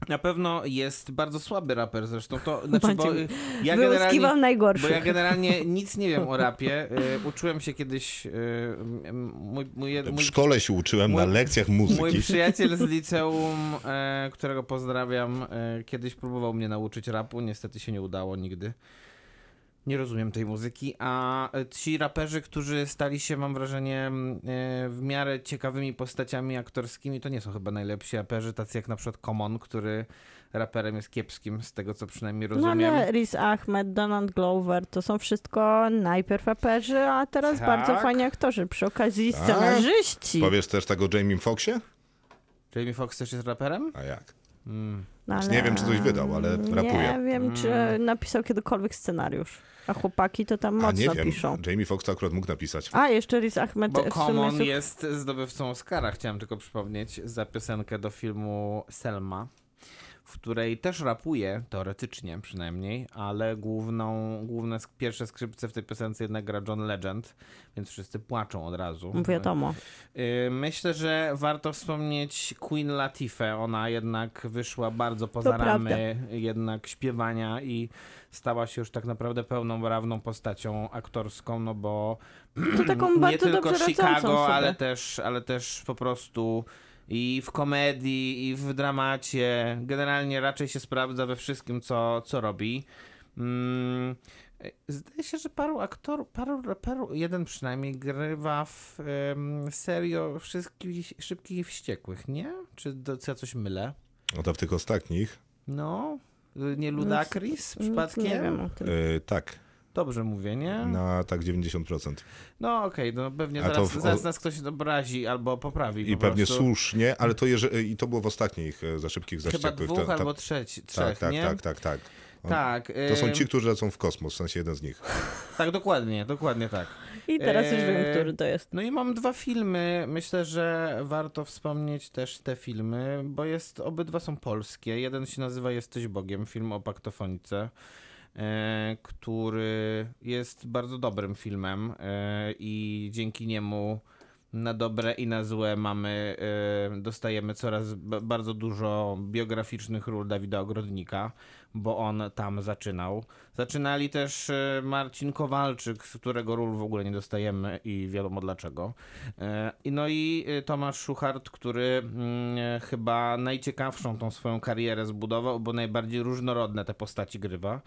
Na pewno jest bardzo słaby raper zresztą. To, znaczy, bo y, ja generalnie... Wyłuskiwam Bo ja generalnie nic nie wiem o rapie. Y, uczyłem się kiedyś. Y, mój, mój, W mój, szkole się uczyłem mój- na lekcjach mój muzyki. przyjaciel z liceum, e, którego pozdrawiam, e, kiedyś próbował mnie nauczyć rapu. Niestety się nie udało nigdy. Nie rozumiem tej muzyki, a ci raperzy, którzy stali się, mam wrażenie, m, e, w miarę ciekawymi postaciami aktorskimi, to nie są chyba najlepsi raperzy, tacy jak na przykład Common, który raperem jest kiepskim, z tego co przynajmniej No rozumiem. ale Riz Ahmed, Donald Glover, to są wszystko najpierw raperzy, a teraz Tak. bardzo fajni aktorzy. Przy okazji Tak? scenarzyści. Powiesz też tak o Jamie Foxie? Jamie Foxx też jest raperem? A jak? Mm. No, Znaczy, nie wiem, czy coś wydał, ale rapuje. Nie wiem, czy napisał kiedykolwiek scenariusz. A chłopaki to tam A nie mocno wiem, piszą. Jamie Foxx to akurat mógł napisać. A, jeszcze Riz Ahmed Bo w sumie Common su- jest zdobywcą Oscara, chciałem tylko przypomnieć, za piosenkę do filmu Selma, w której też rapuje, teoretycznie przynajmniej, ale główną, główne pierwsze skrzypce w tej piosence jednak gra John Legend, więc wszyscy płaczą od razu. Wiadomo. Y, Myślę, że warto wspomnieć Queen Latifah. Ona jednak wyszła bardzo poza To prawda. ramy jednak śpiewania i stała się już tak naprawdę pełną, prawną postacią aktorską, no bo To taką nie tylko Chicago, ale też, ale też po prostu i w komedii, i w dramacie. Generalnie raczej się sprawdza we wszystkim, co, co robi. Mm, Zdaje się, że paru aktorów, paru raperów, jeden przynajmniej grywa w um, serio wszystkich szybkich i wściekłych, nie? Czy, do, czy ja coś mylę? No to w tych ostatnich. No? Nie Ludacris Nic przypadkiem? nie wiem o tym. y, tak, Dobrze mówię, nie? na tak 90%. No okej, no pewnie zaraz, w- zaraz nas ktoś obrazi albo poprawi I po pewnie prostu. słusznie, ale to jeże, i to było w ostatnich e, za szybkich, za Chyba dwóch Ta- ta- albo trzeci, tak, trzech, tak, nie? tak, tak, tak. On- Tak, To są ci, którzy lecą w kosmos, w sensie jeden z nich. Tak, dokładnie, dokładnie tak. I teraz już wiem, Eee, który to jest. No i mam dwa filmy. Myślę, że warto wspomnieć też te filmy, bo jest obydwa są polskie. Jeden się nazywa Jesteś Bogiem, film o paktofonice, e, który jest bardzo dobrym filmem e, i dzięki niemu na dobre i na złe mamy, e, dostajemy coraz bardzo dużo biograficznych ról Dawida Ogrodnika, bo on tam zaczynał. Zaczynali też e, Marcin Kowalczyk, z którego ról w ogóle nie dostajemy i wiadomo dlaczego. E, no i e, Tomasz Szuchart, który mm, e, chyba najciekawszą tą swoją karierę zbudował, bo najbardziej różnorodne te postaci grywa.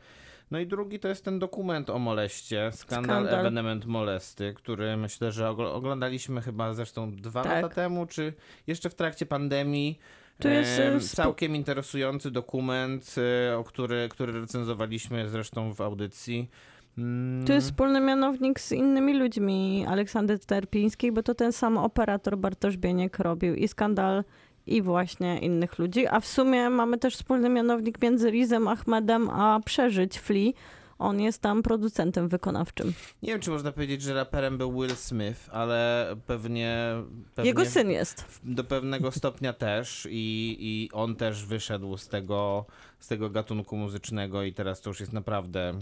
No i drugi to jest ten dokument o moleście, skandal, Skandal. ewenement molesty, który myślę, że ogl- oglądaliśmy chyba zresztą dwa Tak. lata temu, czy jeszcze w trakcie pandemii. Tu jest, e, całkiem interesujący dokument, e, o który, który recenzowaliśmy zresztą w audycji. Mm, Tu jest wspólny mianownik z innymi ludźmi Aleksander Terpińskiej, bo to ten sam operator Bartosz Bieniek robił i skandal i właśnie innych ludzi, a w sumie mamy też wspólny mianownik między Rizem Ahmedem a Przeżyć Flea. On jest tam producentem wykonawczym. Nie wiem, czy można powiedzieć, że raperem był Will Smith, ale pewnie... pewnie Jego syn jest. Do pewnego stopnia też i, i on też wyszedł z tego, z tego gatunku muzycznego i teraz to już jest naprawdę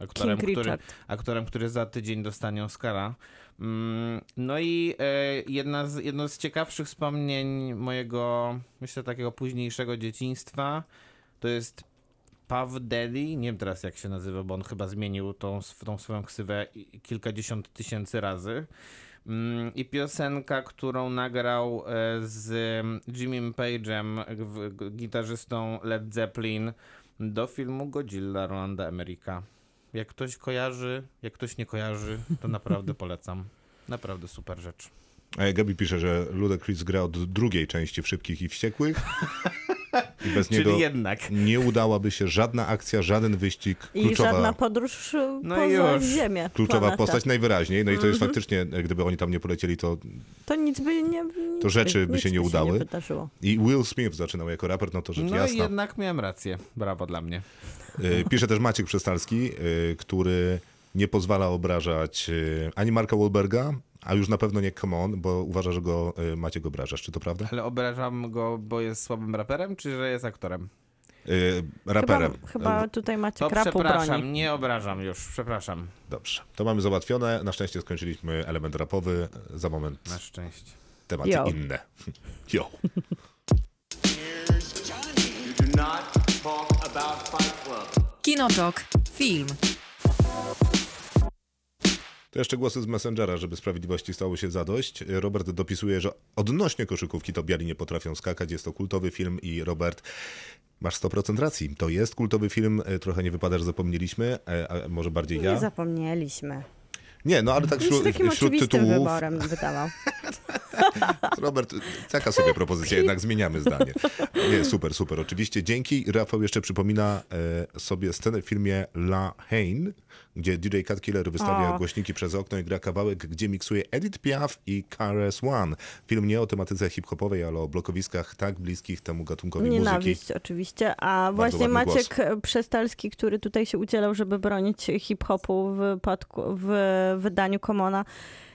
aktorem, King który, Richard. aktorem, który za tydzień dostanie Oscara. Mm, No i e, jedna z, jedno z ciekawszych wspomnień mojego, myślę, takiego późniejszego dzieciństwa to jest Puff Daddy, nie wiem teraz jak się nazywa, bo on chyba zmienił tą, tą swoją ksywę kilkadziesiąt tysięcy razy. Mm, I piosenka, którą nagrał e, z Jimmym Page'em, gitarzystą Led Zeppelin, do filmu Godzilla Rolanda Emeryka. Jak ktoś kojarzy, jak ktoś nie kojarzy, to naprawdę polecam. Naprawdę super rzecz. A Gabi pisze, że Ludacris gra od drugiej części w Szybkich i Wściekłych. I bez Czyli niego jednak. nie udałaby się żadna akcja, żaden wyścig. I Kluczowa, żadna podróż e, No poza już. Ziemię. kluczowa planetę. postać najwyraźniej. No i to Mhm. jest faktycznie, e, gdyby oni tam nie polecieli, to To nic by nie... Nic To rzeczy by nic się nie by udały. nie wydarzyło. i Will Smith zaczynał jako raper, no to rzecz No i jasna. jednak miałem rację. Brawo dla mnie. Y, Pisze też Maciek Przestalski, y, który nie pozwala obrażać ani Marka Wahlberga, a już na pewno nie Come On, bo uważa, że go y, Maciek obrażasz. Czy to prawda? Ale obrażam go, bo jest słabym raperem, czy że jest aktorem? Y, Raperem. Chyba, chyba tutaj macie To krapu przepraszam, broni. nie obrażam już, przepraszam. Dobrze. To mamy załatwione. Na szczęście skończyliśmy element rapowy. Za moment Na szczęście. tematy Yo. inne. Jo. Kinotok. Film. To jeszcze głosy z Messengera, żeby sprawiedliwości stało się zadość. Robert dopisuje, że odnośnie koszykówki to biali nie potrafią skakać. Jest to kultowy film i Robert, masz 100% racji. To jest kultowy film, trochę nie wypada, że zapomnieliśmy, e, a może bardziej Nie ja. zapomnieliśmy. Nie, no ale tak wśród, takim wśród tytułów, wyborem wydawał. Robert, taka sobie propozycja, jednak zmieniamy zdanie. Nie, super, super, oczywiście. Dzięki. Rafał jeszcze przypomina e, sobie scenę w filmie La Haine, gdzie DJ Cat Killer wystawia O. głośniki przez okno i gra kawałek, gdzie miksuje Edith Piaf i KRS One. Film nie o tematyce hip-hopowej, ale o blokowiskach tak bliskich temu gatunkowi muzyki. Nienawiść oczywiście, a właśnie ładny Maciek Przestalski, który tutaj się udzielał, żeby bronić hip-hopu w, w wydaniu Komona,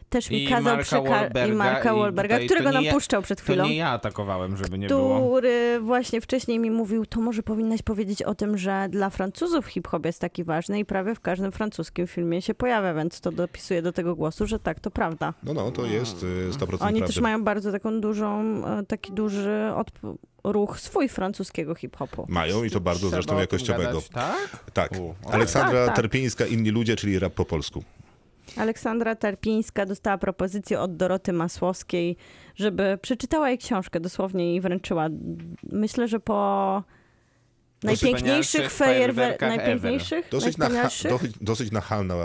też mi I kazał przekazać i Marka i Wahlberga, tutaj którego to nam ja- puszczał przed To chwilą. nie ja atakowałem, żeby nie było. który właśnie wcześniej mi mówił, to może powinnaś powiedzieć o tym, że dla Francuzów hip-hop jest taki ważny i prawie w każdym francuskim filmie się pojawia, więc to dopisuje do tego głosu, że tak, to prawda. No, no, to jest e, 100% Oni prawdy. też mają bardzo taką dużą, e, taki duży odp- ruch swój francuskiego hip-hopu. Mają i to bardzo Trzeba zresztą jakościowego. gadać, tak? Tak. U. Aleksandra Tak, tak. Terpińska, inni ludzie, czyli rap po polsku. Aleksandra Terpińska dostała propozycję od Doroty Masłowskiej, żeby przeczytała jej książkę, dosłownie jej wręczyła. Myślę, że po najpiękniejszych Wspanialszych fajerwer... fajerwerkach najpiękniejszych, Dosyć, nacha- najwspanialszych. dosyć, dosyć nachalna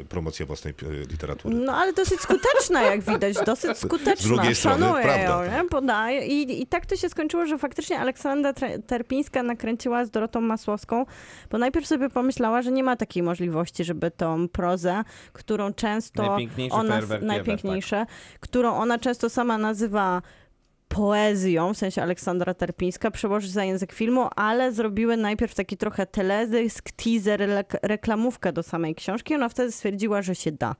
y, promocja własnej y, literatury. No ale dosyć skuteczna, jak widać, dosyć skuteczna. Z drugiej strony, Szanuję prawda. ją, nie? Podaję. I, I tak to się skończyło, że faktycznie Aleksandra Terpińska nakręciła z Dorotą Masłowską, bo najpierw sobie pomyślała, że nie ma takiej możliwości, żeby tą prozę, którą często Najpiękniejsze ona, fajerwerki ever, najpiękniejsze, którą ona często sama nazywa poezją, w sensie Aleksandra Terpińska, przełożyć za język filmu, ale zrobiły najpierw taki trochę teledysk, teaser, reklamówkę do samej książki. Ona wtedy stwierdziła, że się da.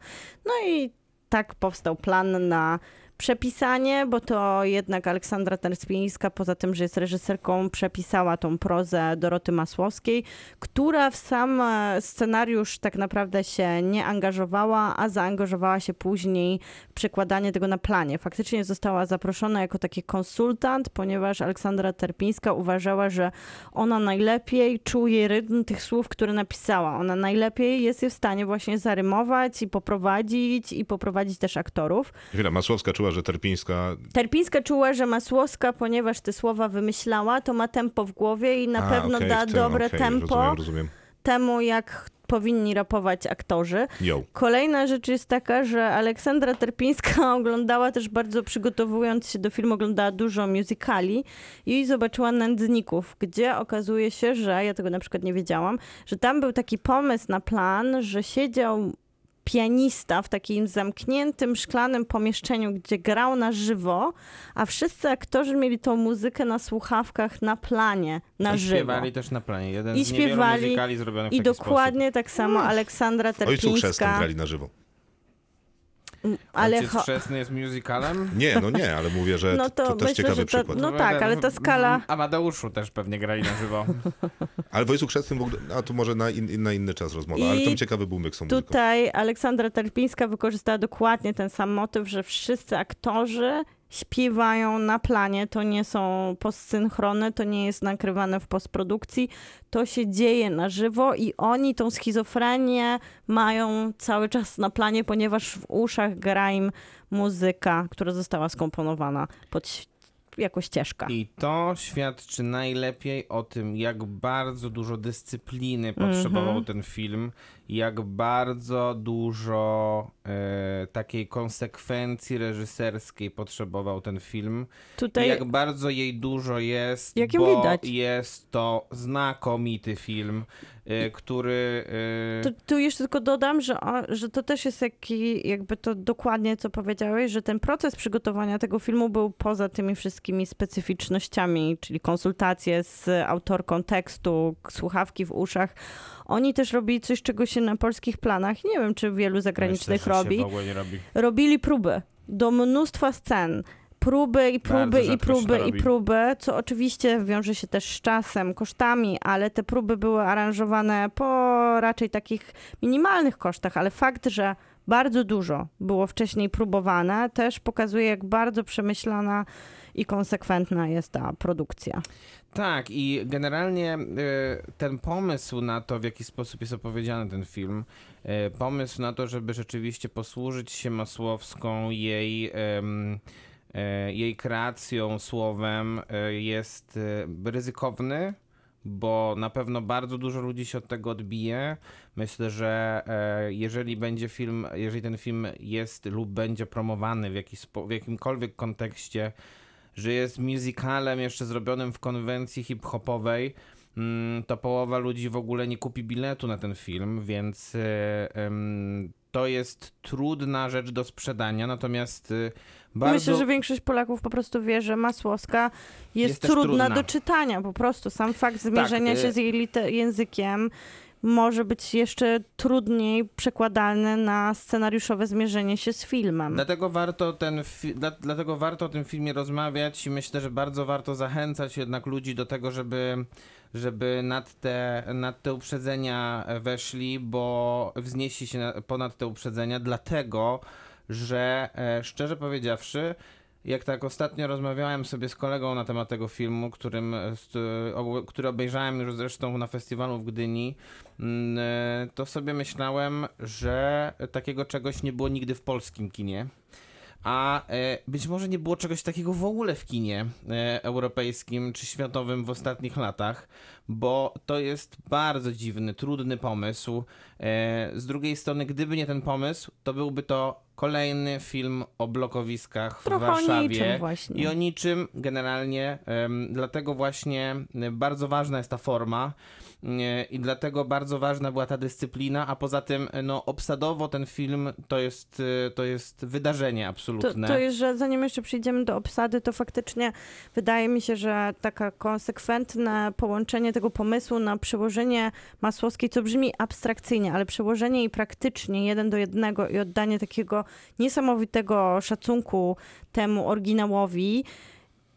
No i tak powstał plan na przepisanie, bo to jednak Aleksandra Terpińska, poza tym, że jest reżyserką, przepisała tą prozę Doroty Masłowskiej, która w sam e, scenariusz tak naprawdę się nie angażowała, a zaangażowała się później w przekładanie tego na planie. Faktycznie została zaproszona jako taki konsultant, ponieważ Aleksandra Terpińska uważała, że ona najlepiej czuje rytm tych słów, które napisała. Ona najlepiej jest je w stanie właśnie zarymować i poprowadzić, i poprowadzić też aktorów. Chwila, Masłowska czuła, że Terpińska... Terpińska czuła, że Masłowska, ponieważ te słowa wymyślała, to ma tempo w głowie i na A, pewno okej, da tym, dobre okej, tempo. Rozumiem, rozumiem. temu, jak powinni rapować aktorzy. Yo. Kolejna rzecz jest taka, że Aleksandra Terpińska oglądała też bardzo przygotowując się do filmu, oglądała dużo musicali i zobaczyła Nędzników, gdzie okazuje się, że, ja tego na przykład nie wiedziałam, że tam był taki pomysł na plan, że siedział pianista w takim zamkniętym, szklanym pomieszczeniu, gdzie grał na żywo, a wszyscy aktorzy mieli tą muzykę na słuchawkach na planie, na I żywo. śpiewali też na planie. Jeden I śpiewali, I taki dokładnie tak samo Aleksandra Ojcu chrzestnym Terpińska. grali na żywo. Sposób. Ale Ojciec chrzestny jest musicalem? Nie, no nie, ale mówię, że No to, to to też myślę, ciekawy to- przykład. no tak, ale ta skala- W Amadeuszu też pewnie grali na żywo. Ale w Ojcu Chrzestnym w ogóle, a tu może na, in, na inny czas rozmowa, I ale tam ciekawy był myk z tą muzyką. Tutaj Aleksandra Terpińska wykorzystała dokładnie ten sam motyw, że wszyscy aktorzy śpiewają na planie, to nie są postsynchrony, to nie jest nakrywane w postprodukcji, to się dzieje na żywo i oni tą schizofrenię mają cały czas na planie, ponieważ w uszach gra im muzyka, która została skomponowana pod jako ścieżka. I to świadczy najlepiej o tym, jak bardzo dużo dyscypliny potrzebował Mhm. ten film, jak bardzo dużo e, takiej konsekwencji reżyserskiej potrzebował ten film. I Tutaj jak bardzo jej dużo jest, Jak bo widać. jest to znakomity film, e, który... e, Tu, tu jeszcze tylko dodam, że, że to też jest taki, jakby to dokładnie co powiedziałeś, że ten proces przygotowania tego filmu był poza tymi wszystkimi specyficznościami, czyli konsultacje z autorką tekstu, słuchawki w uszach. Oni też robili coś, czego się na polskich planach, nie wiem czy wielu zagranicznych myślę, robi, robi. robili próby do mnóstwa scen. Próby i próby i próby i próby, co oczywiście wiąże się też z czasem, kosztami, ale te próby były aranżowane po raczej takich minimalnych kosztach, ale fakt, że bardzo dużo było wcześniej próbowane, też pokazuje, jak bardzo przemyślana i konsekwentna jest ta produkcja. Tak, i generalnie e, ten pomysł na to, w jaki sposób jest opowiedziany ten film, e, pomysł na to, żeby rzeczywiście posłużyć się Masłowską jej, e, jej kreacją, słowem, e, jest ryzykowny, bo na pewno bardzo dużo ludzi się od tego odbije. Myślę, że e, jeżeli będzie film, jeżeli ten film jest lub będzie promowany w, jakiś w jakimkolwiek kontekście, że jest musicalem jeszcze zrobionym w konwencji hip-hopowej, mm, to połowa ludzi w ogóle nie kupi biletu na ten film, więc e, to jest trudna rzecz do sprzedania, natomiast e, bardzo... Myślę, że większość Polaków po prostu wie, że Masłowska jest, Jest trudna, trudna. do czytania. Po prostu sam fakt zmierzenia y- się z jej językiem może być jeszcze trudniej przekładalny na scenariuszowe zmierzenie się z filmem. Dlatego warto, ten fi- dla, dlatego warto o tym filmie rozmawiać i myślę, że bardzo warto zachęcać jednak ludzi do tego, żeby, żeby nad, te, nad te uprzedzenia weszli, bo wznieśli się na, ponad te uprzedzenia, dlatego że e, szczerze powiedziawszy, jak tak ostatnio rozmawiałem sobie z kolegą na temat tego filmu, którym, e, o- który obejrzałem już zresztą na festiwalu w Gdyni, mm, e, to sobie myślałem, że takiego czegoś nie było nigdy w polskim kinie. A e, być może nie było czegoś takiego w ogóle w kinie e, europejskim czy światowym w ostatnich latach, bo to jest bardzo dziwny, trudny pomysł. E, z drugiej strony, gdyby nie ten pomysł, to byłby to kolejny film o blokowiskach w Trochę o Warszawie. niczym właśnie. I o niczym generalnie, dlatego właśnie e, bardzo ważna jest ta forma e, i dlatego bardzo ważna była ta dyscyplina, a poza tym no, obsadowo ten film to jest, to jest wydarzenie To, absolutne. to jest, że zanim jeszcze przejdziemy do obsady, to faktycznie wydaje mi się, że taka konsekwentne połączenie tego pomysłu na przełożenie Masłowskiej, co brzmi abstrakcyjnie, ale przełożenie i praktycznie jeden do jednego i oddanie takiego niesamowitego szacunku temu oryginałowi,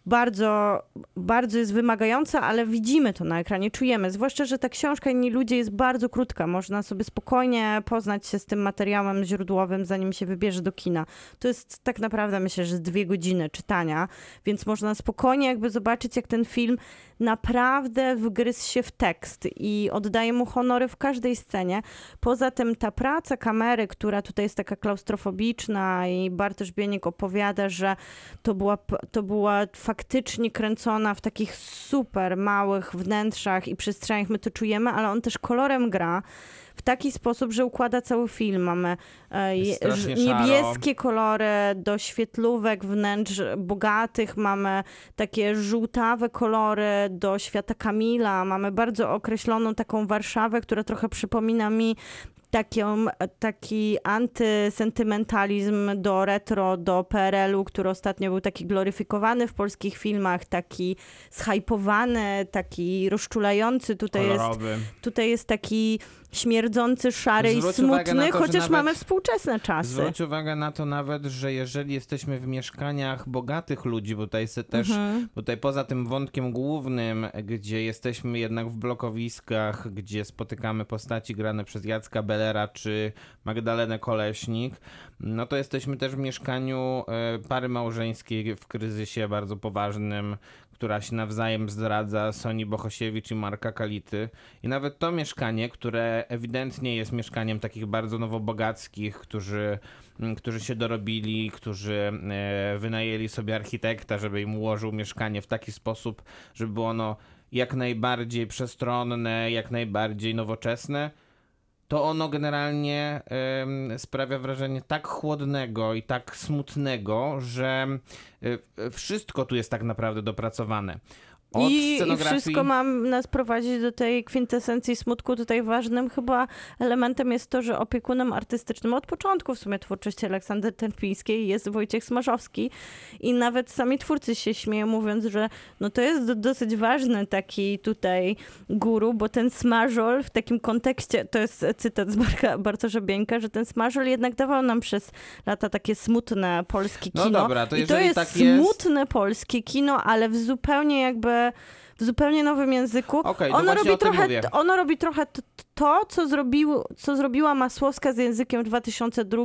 bardzo, bardzo jest wymagająca, ale widzimy to na ekranie, czujemy. Zwłaszcza, że ta książka Inni Ludzie jest bardzo krótka. Można sobie spokojnie poznać się z tym materiałem źródłowym, zanim się wybierze do kina. To jest tak naprawdę, myślę, że dwie godziny czytania, więc można spokojnie jakby zobaczyć, jak ten film naprawdę wgryzł się w tekst i oddaje mu honory w każdej scenie. Poza tym ta praca kamery, która tutaj jest taka klaustrofobiczna i Bartosz Bienik opowiada, że to była, to była faktycznie kręcona w takich super małych wnętrzach i przestrzeniach, my to czujemy, ale on też kolorem gra w taki sposób, że układa cały film. Mamy e, je, ż- szaro. niebieskie kolory do świetlówek wnętrz bogatych, mamy takie żółtawe kolory do świata Kamila, mamy bardzo określoną taką Warszawę, która trochę przypomina mi taką, taki antysentymentalizm do retro, do PRL-u, który ostatnio był taki gloryfikowany w polskich filmach, taki zhypowany, taki rozczulający. Tutaj jest, tutaj jest taki śmierdzący, szary i Zwróć na smutny, to, chociaż nawet- mamy współczesne czasy. Zwróć uwagę na to nawet, że jeżeli jesteśmy w mieszkaniach bogatych ludzi, bo tutaj też, Mhm. bo tutaj poza tym wątkiem głównym, gdzie jesteśmy jednak w blokowiskach, gdzie spotykamy postaci grane przez Jacka Bellera czy Magdalenę Koleśnik, no to jesteśmy też w mieszkaniu e, pary małżeńskiej w kryzysie bardzo poważnym, która się nawzajem zdradza, Soni Bohosiewicz i Marka Kality. I nawet to mieszkanie, które ewidentnie jest mieszkaniem takich bardzo nowobogackich, którzy, m, którzy się dorobili, którzy e, wynajęli sobie architekta, żeby im ułożył mieszkanie w taki sposób, żeby było ono jak najbardziej przestronne, jak najbardziej nowoczesne, to ono generalnie em, sprawia wrażenie tak chłodnego i tak smutnego, że y, wszystko tu jest tak naprawdę dopracowane. Od I, I wszystko ma nas prowadzić do tej kwintesencji smutku. Tutaj ważnym chyba elementem jest to, że opiekunem artystycznym od początku w sumie twórczości Aleksandry Terpińskiej jest Wojciech Smarzowski. I nawet sami twórcy się śmieją, mówiąc, że no to jest do, dosyć ważny taki tutaj guru, bo ten Smarzol w takim kontekście, to jest cytat z Marka Bartosza Bieńka, że ten Smarzol jednak dawał nam przez lata takie smutne polskie No kino. dobra, to I to jest tak jest- smutne polskie kino, ale w zupełnie jakby w zupełnie nowym języku. To ono, robi trochę, mówię. ono robi trochę to, co, zrobił, co zrobiła Masłowska z językiem w 2002,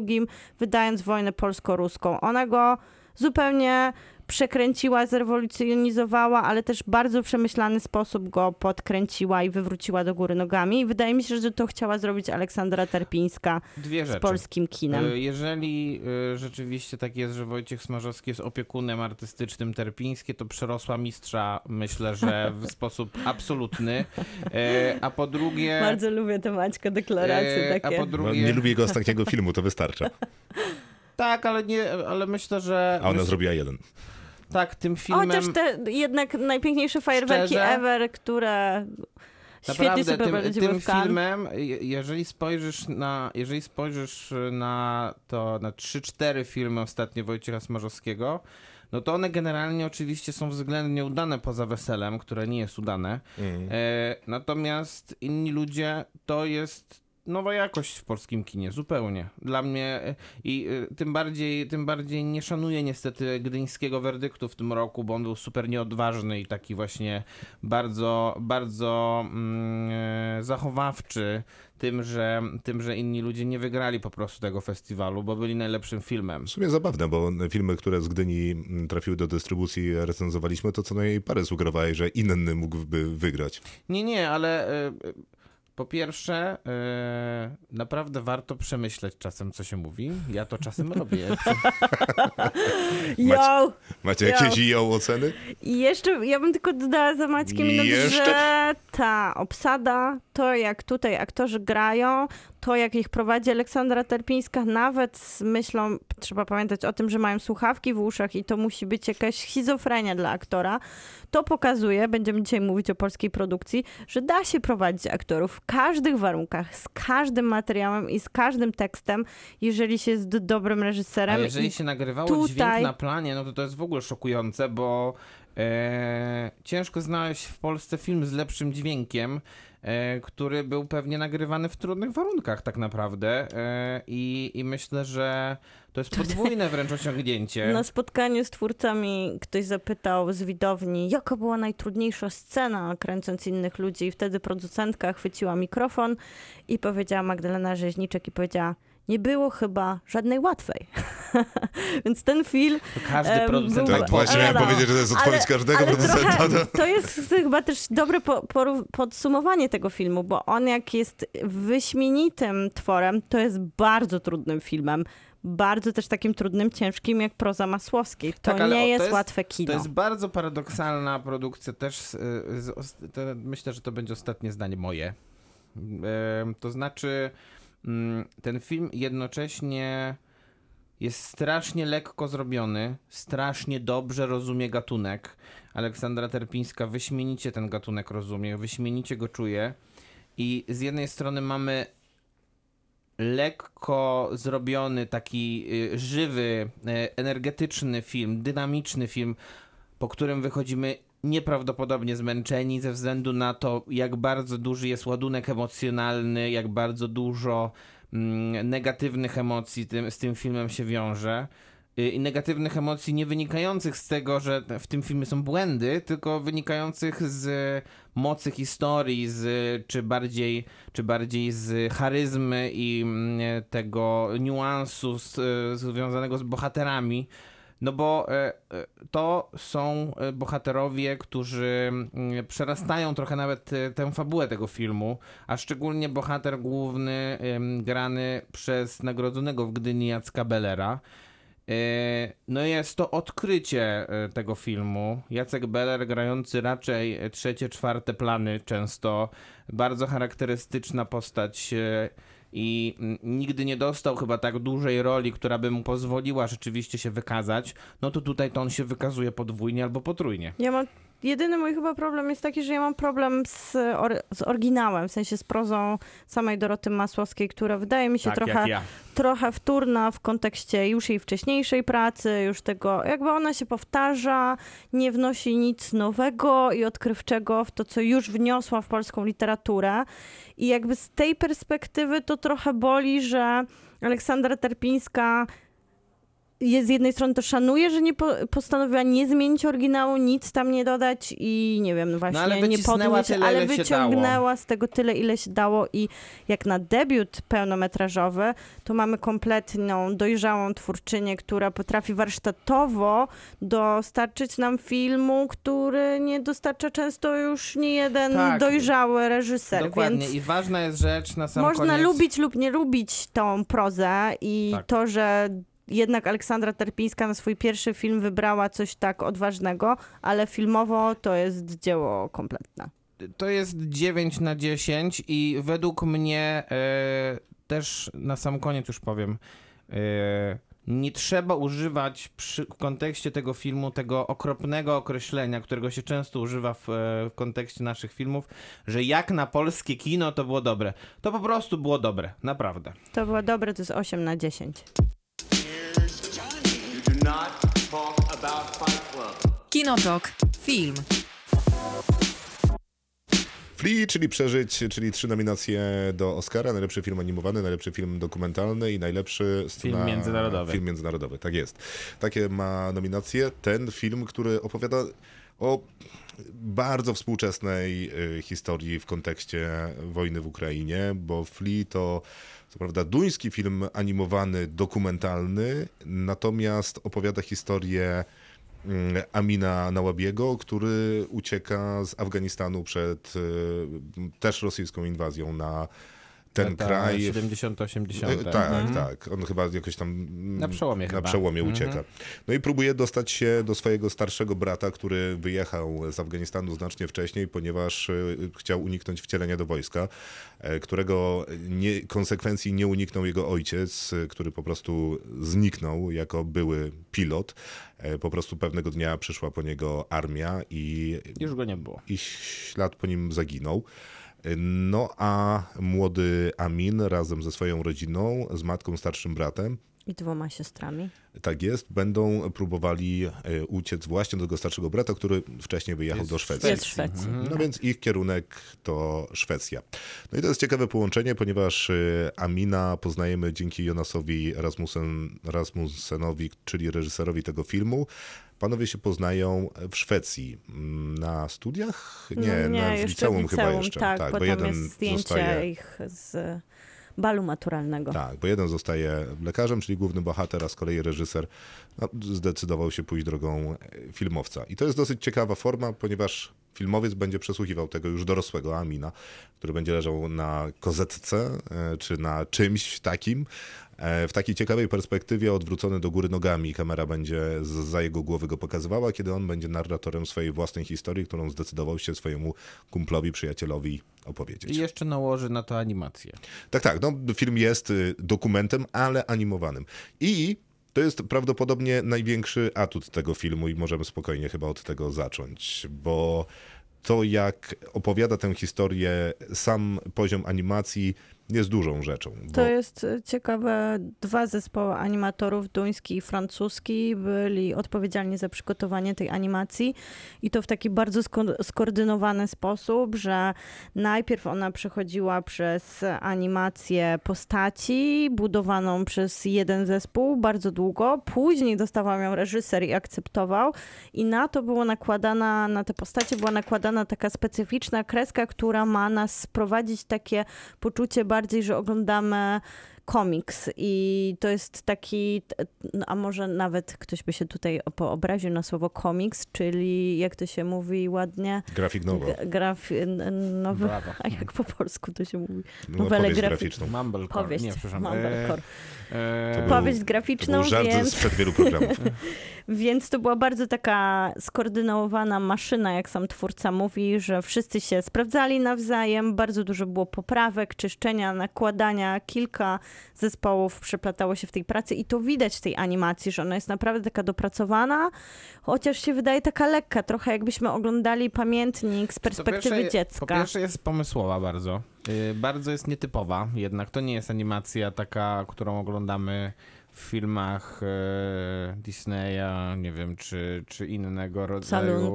wydając wojnę polsko-ruską. Ona go zupełnie przekręciła, zrewolucjonizowała, ale też w bardzo przemyślany sposób go podkręciła i wywróciła do góry nogami. I wydaje mi się, że to chciała zrobić Aleksandra Terpińska Dwie z polskim kinem. Y, Jeżeli y, rzeczywiście tak jest, że Wojciech Smarzowski jest opiekunem artystycznym Terpińskie, to przerosła mistrza, myślę, że w sposób absolutny. E, A po drugie... Bardzo lubię te Maćka deklaracje e, A takie. po No, drugie... nie lubię jego ostatniego filmu, to wystarcza. Tak, ale nie, ale myślę, że... A ona myśl- zrobiła jeden. Tak, tym filmem... Chociaż te jednak najpiękniejsze fajerwerki Szczerze? ever, które świetnie Naprawdę, sobie tym, tym filmem, je- jeżeli spojrzysz na, jeżeli spojrzysz na to, na 3-4 filmy ostatnie Wojciecha Smarzowskiego, no to one generalnie oczywiście są względnie udane poza weselem, które nie jest udane. E, natomiast inni ludzie to jest nowa jakość w polskim kinie, zupełnie. Dla mnie e, i e, tym bardziej, tym bardziej nie szanuję niestety gdyńskiego werdyktu w tym roku, bo on był super nieodważny i taki właśnie bardzo, bardzo mm, e, zachowawczy tym że, tym, że inni ludzie nie wygrali po prostu tego festiwalu, bo byli najlepszym filmem. W sumie zabawne, bo filmy, które z Gdyni mm, trafiły do dystrybucji, recenzowaliśmy, to co najmniej parę sugerowałeś, że inny mógłby wygrać. Nie, nie, ale po pierwsze, e, naprawdę warto przemyśleć czasem, co się mówi. Ja to czasem robię. Yo! Macie Ja. jakieś ją oceny? I jeszcze, ja bym tylko dodała za Maćkiem Jeszcze? że ta obsada, to jak tutaj aktorzy grają, to jak ich prowadzi Aleksandra Terpińska, nawet z myślą, trzeba pamiętać o tym, że mają słuchawki w uszach i to musi być jakaś schizofrenia dla aktora, to pokazuje, będziemy dzisiaj mówić o polskiej produkcji, że da się prowadzić aktorów w każdych warunkach, z każdym materiałem i z każdym tekstem, jeżeli się jest dobrym A reżyserem. jeżeli I się nagrywało tutaj- dźwięk na planie, no to to jest w ogóle szokujące, bo e, ciężko znaleźć w Polsce film z lepszym dźwiękiem, który był pewnie nagrywany w trudnych warunkach tak naprawdę. E, i, I myślę, że to jest podwójne wręcz osiągnięcie. Na spotkaniu z twórcami ktoś zapytał z widowni, jaka była najtrudniejsza scena kręcąc innych ludzi. I wtedy producentka chwyciła mikrofon i powiedziała Magdalena Rzeźniczek i powiedziała, nie było chyba żadnej łatwej. Więc ten film... Każdy producent był- Tak, właśnie miałem powiedzieć, że to jest odpowiedź ale- każdego ale producenta. trochę- no. To jest chyba też dobre po, podsumowanie tego filmu, bo on jak jest wyśmienitym tworem, to jest bardzo trudnym filmem. Bardzo też takim trudnym, ciężkim jak proza Masłowskiej. To Tak, nie o- to jest, jest- łatwe kino. To jest bardzo paradoksalna produkcja też. z- z, os- to, myślę, że to będzie ostatnie zdanie moje. Em, To znaczy, ten film jednocześnie jest strasznie lekko zrobiony, strasznie dobrze rozumie gatunek. Aleksandra Terpińska wyśmienicie ten gatunek rozumie, wyśmienicie go czuje. I z jednej strony mamy lekko zrobiony, taki y, żywy, y, energetyczny film, dynamiczny film, po którym wychodzimy nieprawdopodobnie zmęczeni ze względu na to, jak bardzo duży jest ładunek emocjonalny, jak bardzo dużo mm, negatywnych emocji tym, z tym filmem się wiąże. Y, I negatywnych emocji nie wynikających z tego, że w tym filmie są błędy, tylko wynikających z mocy historii, z, czy, bardziej, czy bardziej z charyzmy i mm, tego niuansu z, związanego z bohaterami. No bo e, e, to są e, bohaterowie, którzy mm, przerastają trochę nawet tę fabułę tego filmu, a szczególnie bohater główny grany przez nagrodzonego w Gdyni Jacka Bellera. No jest to odkrycie tego filmu. Jacek Beller grający raczej trzecie, czwarte plany często. Bardzo charakterystyczna postać i mm, nigdy nie dostał chyba tak dużej roli, która by mu pozwoliła rzeczywiście się wykazać. No to tutaj to on się wykazuje podwójnie albo potrójnie. Ja mam, jedyny mój chyba problem jest taki, że ja mam problem z, or, z oryginałem, w sensie z prozą samej Doroty Masłowskiej, która wydaje mi się trochę, Tak, ja. trochę wtórna w kontekście już jej wcześniejszej pracy, już tego, jakby ona się powtarza, nie wnosi nic nowego i odkrywczego w to, co już wniosła w polską literaturę. I jakby z tej perspektywy to trochę boli, że Aleksandra Terpińska z jednej strony to szanuje, że nie po, postanowiła nie zmienić oryginału, nic tam nie dodać i nie wiem, właśnie ale nie podnieść, tyle, ale wyciągnęła z tego tyle, ile się dało i jak na debiut pełnometrażowy, to mamy kompletną, dojrzałą twórczynię, która potrafi warsztatowo dostarczyć nam filmu, który nie dostarcza często już nie jeden Tak. dojrzały reżyser, Dokładnie. więc I ważna jest rzecz na sam można koniec. lubić lub nie lubić tą prozę i Tak. to, że jednak Aleksandra Terpińska na swój pierwszy film wybrała coś tak odważnego, ale filmowo to jest dzieło kompletne. To jest 9 na 10 i według mnie e, też na sam koniec już powiem. E, nie trzeba używać przy, w kontekście tego filmu tego okropnego określenia, którego się często używa w, e, w kontekście naszych filmów, że jak na polskie kino to było dobre. To po prostu było dobre, naprawdę. To było dobre, to jest 8 na 10. Kinotok. Film. Flea, czyli Przeżyć, czyli trzy nominacje do Oscara, najlepszy film animowany, najlepszy film dokumentalny i najlepszy scena... międzynarodowy. Film międzynarodowy, tak jest. Takie ma nominacje. Ten film, który opowiada o bardzo współczesnej y, historii w kontekście wojny w Ukrainie, bo Flea to co prawda duński film animowany, dokumentalny, natomiast opowiada historię Amina Nałabiego, który ucieka z Afganistanu przed y, też rosyjską inwazją na ten kraj. 70-80. E, Tak, tak. On chyba jakoś tam mm, Na przełomie na chyba. przełomie Mhm. ucieka. No i próbuje dostać się do swojego starszego brata, który wyjechał z Afganistanu znacznie wcześniej, ponieważ y, chciał uniknąć wcielenia do wojska, e, którego nie, konsekwencji nie uniknął jego ojciec, który po prostu zniknął jako były pilot. E, Po prostu pewnego dnia przyszła po niego armia i Już go nie było. i ślad po nim zaginął. No a młody Amin razem ze swoją rodziną, z matką, starszym bratem, I dwoma siostrami. tak jest, będą próbowali e, uciec właśnie do tego starszego brata, który wcześniej wyjechał Jest do Szwecji. Jest Szwecji. No więc ich kierunek to Szwecja. No i to jest ciekawe połączenie, ponieważ e, Amina poznajemy dzięki Jonasowi Rasmussen, Rasmussenowi, czyli reżyserowi tego filmu. Panowie się poznają w Szwecji. Mm, Na studiach? Nie, no, na, w liceum, w chyba liceum, jeszcze. Tak, bo bo tam jeden jest zdjęcie zostaje. ich z balu maturalnego. Tak, bo jeden zostaje lekarzem, czyli główny bohater, a z kolei reżyser no, zdecydował się pójść drogą filmowca. I to jest dosyć ciekawa forma, ponieważ filmowiec będzie przesłuchiwał tego już dorosłego Amina, który będzie leżał na kozetce e, czy na czymś takim, e, w takiej ciekawej perspektywie odwrócony do góry nogami. Kamera będzie za jego głowy go pokazywała, kiedy on będzie narratorem swojej własnej historii, którą zdecydował się swojemu kumplowi, przyjacielowi opowiedzieć. I jeszcze nałoży na to animację. Tak, tak. No, film jest y, dokumentem, ale animowanym. I to jest prawdopodobnie największy atut tego filmu i możemy spokojnie chyba od tego zacząć, bo to jak opowiada tę historię sam poziom animacji jest dużą rzeczą. Bo... To jest e, ciekawe. Dwa zespoły animatorów, duński i francuski, byli odpowiedzialni za przygotowanie tej animacji i to w taki bardzo sko- skoordynowany sposób, że najpierw ona przechodziła przez animację postaci, budowaną przez jeden zespół bardzo długo, później dostawał ją reżyser i akceptował i na to było nakładana, na te postacie była nakładana taka specyficzna kreska, która ma nas sprowadzić takie poczucie bardziej, że oglądamy komiks i to jest taki, no, a może nawet ktoś by się tutaj poobraził na słowo komiks, czyli jak to się mówi ładnie, Grafik nowo. Graf, nowy, Brawo. a jak po polsku to się mówi? No, nowelę graficzną. Mumblecore. Powieść, Nie, przepraszam. Mumblecore. E, To był- Powieść To graficzną, był żart więc... sprzed wielu programów. Więc to była bardzo taka skoordynowana maszyna, jak sam twórca mówi, że wszyscy się sprawdzali nawzajem, bardzo dużo było poprawek, czyszczenia, nakładania, kilka zespołów przeplatało się w tej pracy i to widać w tej animacji, że ona jest naprawdę taka dopracowana, chociaż się wydaje taka lekka, trochę jakbyśmy oglądali pamiętnik z perspektywy pierwsze- dziecka. Po pierwsze jest pomysłowa bardzo. Y, Bardzo jest nietypowa, jednak to nie jest animacja taka, którą oglądamy w filmach e, Disneya, nie wiem, czy, czy innego rodzaju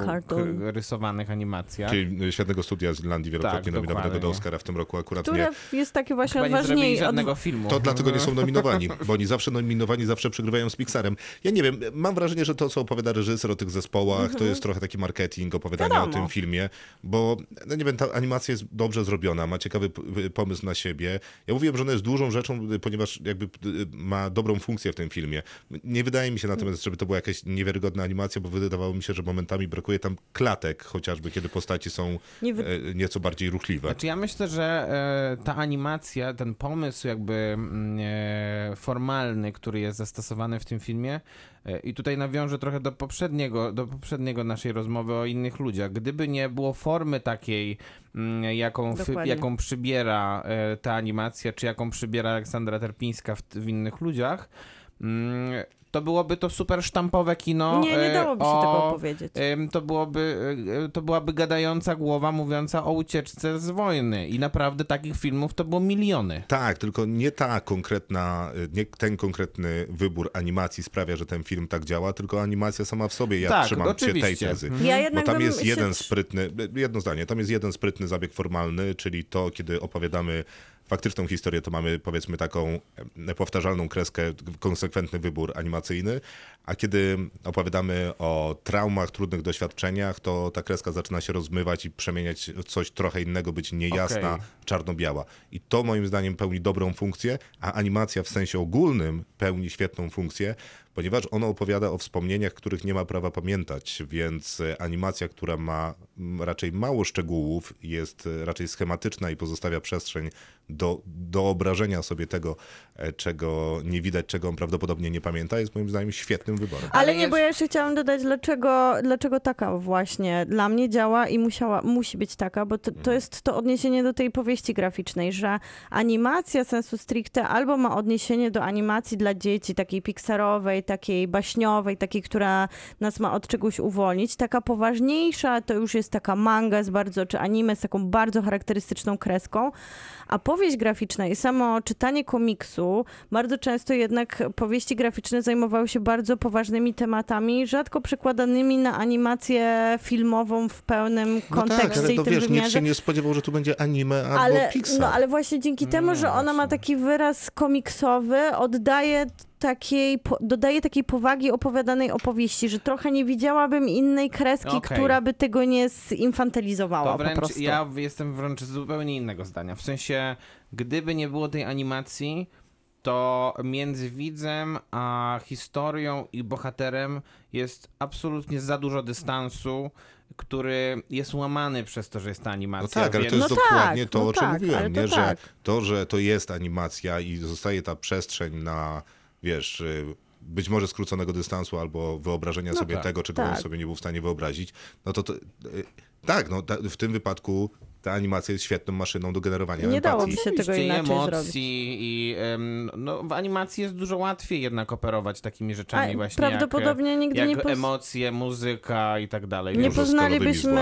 rysowanych animacjach. Czyli świetnego studia z Irlandii, wielokrotnie Tak, nominowanego do. Oscara w tym roku akurat nie. które jest takie właśnie Chyba nie odważniej. żadnego filmu. To dlatego nie są nominowani, bo oni zawsze nominowani, zawsze przegrywają z Pixarem. Ja nie wiem, mam wrażenie, że to, co opowiada reżyser o tych zespołach, to jest trochę taki marketing opowiadania. Wiadomo. o tym filmie, bo, no nie wiem, ta animacja jest dobrze zrobiona, ma ciekawy pomysł na siebie. Ja mówiłem, że ona jest dużą rzeczą, ponieważ jakby y, ma dobrą funkcję w tym filmie. Nie wydaje mi się natomiast, żeby to była jakaś niewiarygodna animacja, bo wydawało mi się, że momentami brakuje tam klatek, chociażby kiedy postaci są Nie wy- e, nieco bardziej ruchliwe. Znaczy ja myślę, że e, ta animacja, ten pomysł jakby mm, e, formalny, który jest zastosowany w tym filmie i tutaj nawiążę trochę do poprzedniego, do poprzedniego naszej rozmowy o innych ludziach. Gdyby nie było formy takiej, mm, jaką, Dokładnie. jaką przybiera e, ta animacja, czy jaką przybiera Aleksandra Terpińska w, w innych ludziach, mm, to byłoby to super sztampowe kino. nie, nie e, dałoby się o, tego opowiedzieć. To byłoby, y, to byłaby gadająca głowa mówiąca o ucieczce z wojny i naprawdę takich filmów to było miliony. Tak, tylko nie ta konkretna, nie ten konkretny wybór animacji sprawia, że ten film tak działa, tylko animacja sama w sobie. Ja Tak, trzymam się tej oczywiście. tezy. Mhm. Ja Bo tam jest się jeden trz- sprytny, jedno zdanie, tam jest jeden sprytny zabieg formalny, czyli to, kiedy opowiadamy faktyczną historię, to mamy powiedzmy taką powtarzalną kreskę, konsekwentny wybór animacyjny, a kiedy opowiadamy o traumach, trudnych doświadczeniach, to ta kreska zaczyna się rozmywać i przemieniać coś trochę innego, być niejasna, Okej. Czarno-biała. I to moim zdaniem pełni dobrą funkcję, a animacja w sensie ogólnym pełni świetną funkcję, ponieważ ona opowiada o wspomnieniach, których nie ma prawa pamiętać, więc e, animacja, która ma raczej mało szczegółów, jest e, raczej schematyczna i pozostawia przestrzeń do, do obrażenia sobie tego, e, czego nie widać, czego on prawdopodobnie nie pamięta, jest moim zdaniem świetnym wyborem. Ale, nie, bo ja jeszcze chciałam dodać, dlaczego, dlaczego taka właśnie dla mnie działa i musiała, musi być taka, bo to, to jest to odniesienie do tej powieści graficznej, że animacja sensu stricte albo ma odniesienie do animacji dla dzieci, takiej pixarowej, takiej baśniowej, takiej, która nas ma od czegoś uwolnić. Taka poważniejsza to już jest taka manga z bardzo, czy anime z taką bardzo charakterystyczną kreską, a powieść graficzna i samo czytanie komiksu, bardzo często jednak powieści graficzne zajmowały się bardzo poważnymi tematami, rzadko przekładanymi na animację filmową w pełnym No kontekście tak, ale i to tym wiesz, nikt wymiarze. się nie spodziewał, że tu będzie anime albo Ale, Pixar. no, ale właśnie dzięki temu, Nie, że ona ma taki wyraz komiksowy, oddaje takiej, po, dodaje takiej powagi opowiadanej opowieści, że trochę nie widziałabym innej kreski, Okej. która by tego nie zinfantylizowała To po wręcz, prostu. ja jestem wręcz zupełnie innego zdania. W sensie, gdyby nie było tej animacji, to między widzem a historią i bohaterem jest absolutnie za dużo dystansu, który jest łamany przez to, że jest ta No animacja. tak, ale to jest No tak, dokładnie to, no o czym tak, mówiłem, to nie? że tak. to, że to jest animacja i zostaje ta przestrzeń na, wiesz, y, być może skróconego dystansu albo wyobrażenia sobie tak, tego, czego tak. on sobie nie był w stanie wyobrazić, no to, to y, tak, no ta, w tym wypadku ta animacja jest świetną maszyną do generowania Nie dałoby empatii. się tego inaczej emocji zrobić. i em, no, w animacji jest dużo łatwiej jednak operować takimi rzeczami A właśnie prawdopodobnie jak, nigdy jak nie poz- emocje, muzyka i tak dalej. Nie poznalibyśmy,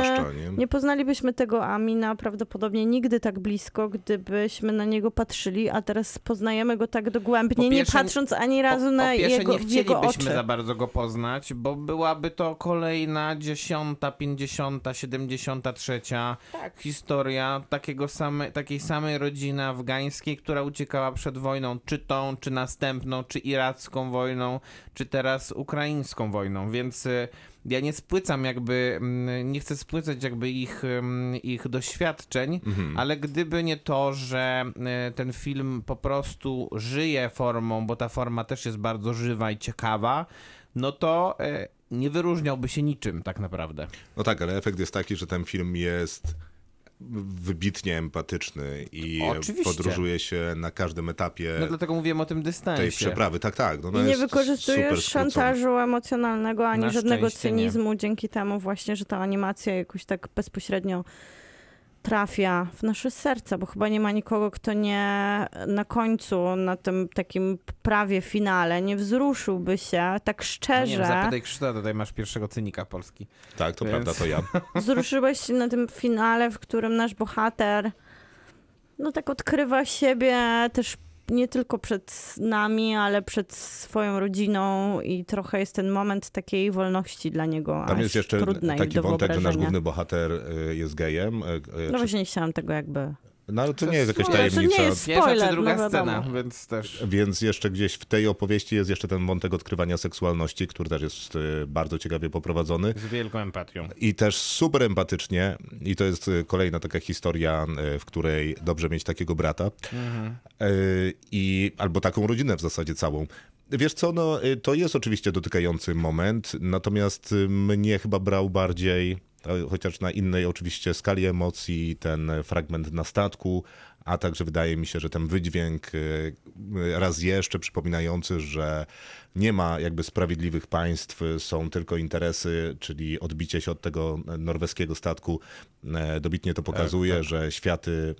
nie? nie poznalibyśmy tego Amina prawdopodobnie nigdy tak blisko, gdybyśmy na niego patrzyli, a teraz poznajemy go tak dogłębnie, Po nie pierwsze- patrząc ani razu po, na po pierwsze, jego, nie chcielibyśmy za bardzo go poznać, bo byłaby to kolejna dziesiąta, pięćdziesiąta, siedemdziesiąta trzecia Tak. historia takiego same, takiej samej rodziny afgańskiej, która uciekała przed wojną, czy tą, czy następną, czy iracką wojną, czy teraz ukraińską wojną, więc y, ja nie spłycam jakby, mm, nie chcę spłycać jakby ich, mm, ich doświadczeń, ale gdyby nie to, że y, ten film po prostu żyje formą, bo ta forma też jest bardzo żywa i ciekawa, no to y, nie wyróżniałby się niczym tak naprawdę. No tak, ale efekt jest taki, że ten film jest wybitnie empatyczny i Oczywiście. podróżuje się na każdym etapie No dlatego mówiłem o tym dystansie. tej przeprawy. Tak, tak. No, I no nie jest wykorzystujesz szantażu emocjonalnego ani Na żadnego szczęście nie. cynizmu dzięki temu właśnie, że ta animacja jakoś tak bezpośrednio trafia w nasze serca, bo chyba nie ma nikogo, kto nie na końcu, na tym takim prawie finale, nie wzruszyłby się tak No nie szczerze. wiem, zapytaj Krzysztofa, tutaj masz pierwszego cynika Polski. Tak, to Więc- prawda, to ja. Wzruszyłeś się na tym finale, w którym nasz bohater no tak odkrywa siebie też nie tylko przed nami, ale przed swoją rodziną i trochę jest ten moment takiej wolności dla niego Tam jest jeszcze trudnej taki do wątek, że nasz główny bohater y, jest gejem. y, y, No właśnie nie chciałam tego jakby... No ale to nie jest jakaś spoiler, to nie tajemnica. jest- Pierwsza Spoiler, czy druga no scena, więc też... Więc jeszcze gdzieś w tej opowieści jest jeszcze ten wątek odkrywania seksualności, który też jest y, bardzo ciekawie poprowadzony. Z wielką empatią. I też super empatycznie. I to jest y, kolejna taka historia, y, w której dobrze mieć takiego brata. Y, I, albo taką rodzinę w zasadzie całą. Wiesz co, no, to jest oczywiście dotykający moment, natomiast mnie chyba brał bardziej, chociaż na innej oczywiście skali emocji, ten fragment na statku, a także wydaje mi się, że ten wydźwięk y, raz jeszcze przypominający, że nie ma jakby sprawiedliwych państw, są tylko interesy, czyli odbicie się od tego norweskiego statku. e, Dobitnie to pokazuje, że światy,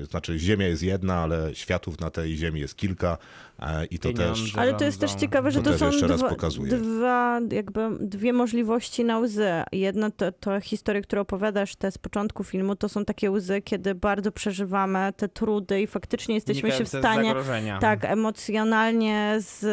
y, znaczy Ziemia jest jedna, ale światów na tej Ziemi jest kilka e, i to Pieniądze. też Ale to jest też ciekawe, że To to, są jeszcze raz dwa, pokazuje. dwa, jakby dwie możliwości na łzy. Jedna to, to historie, które opowiadasz, te z początku filmu, to są takie łzy, kiedy bardzo przeżywamy te trudy i faktycznie jesteśmy się w z stanie tak emocjonalnie z,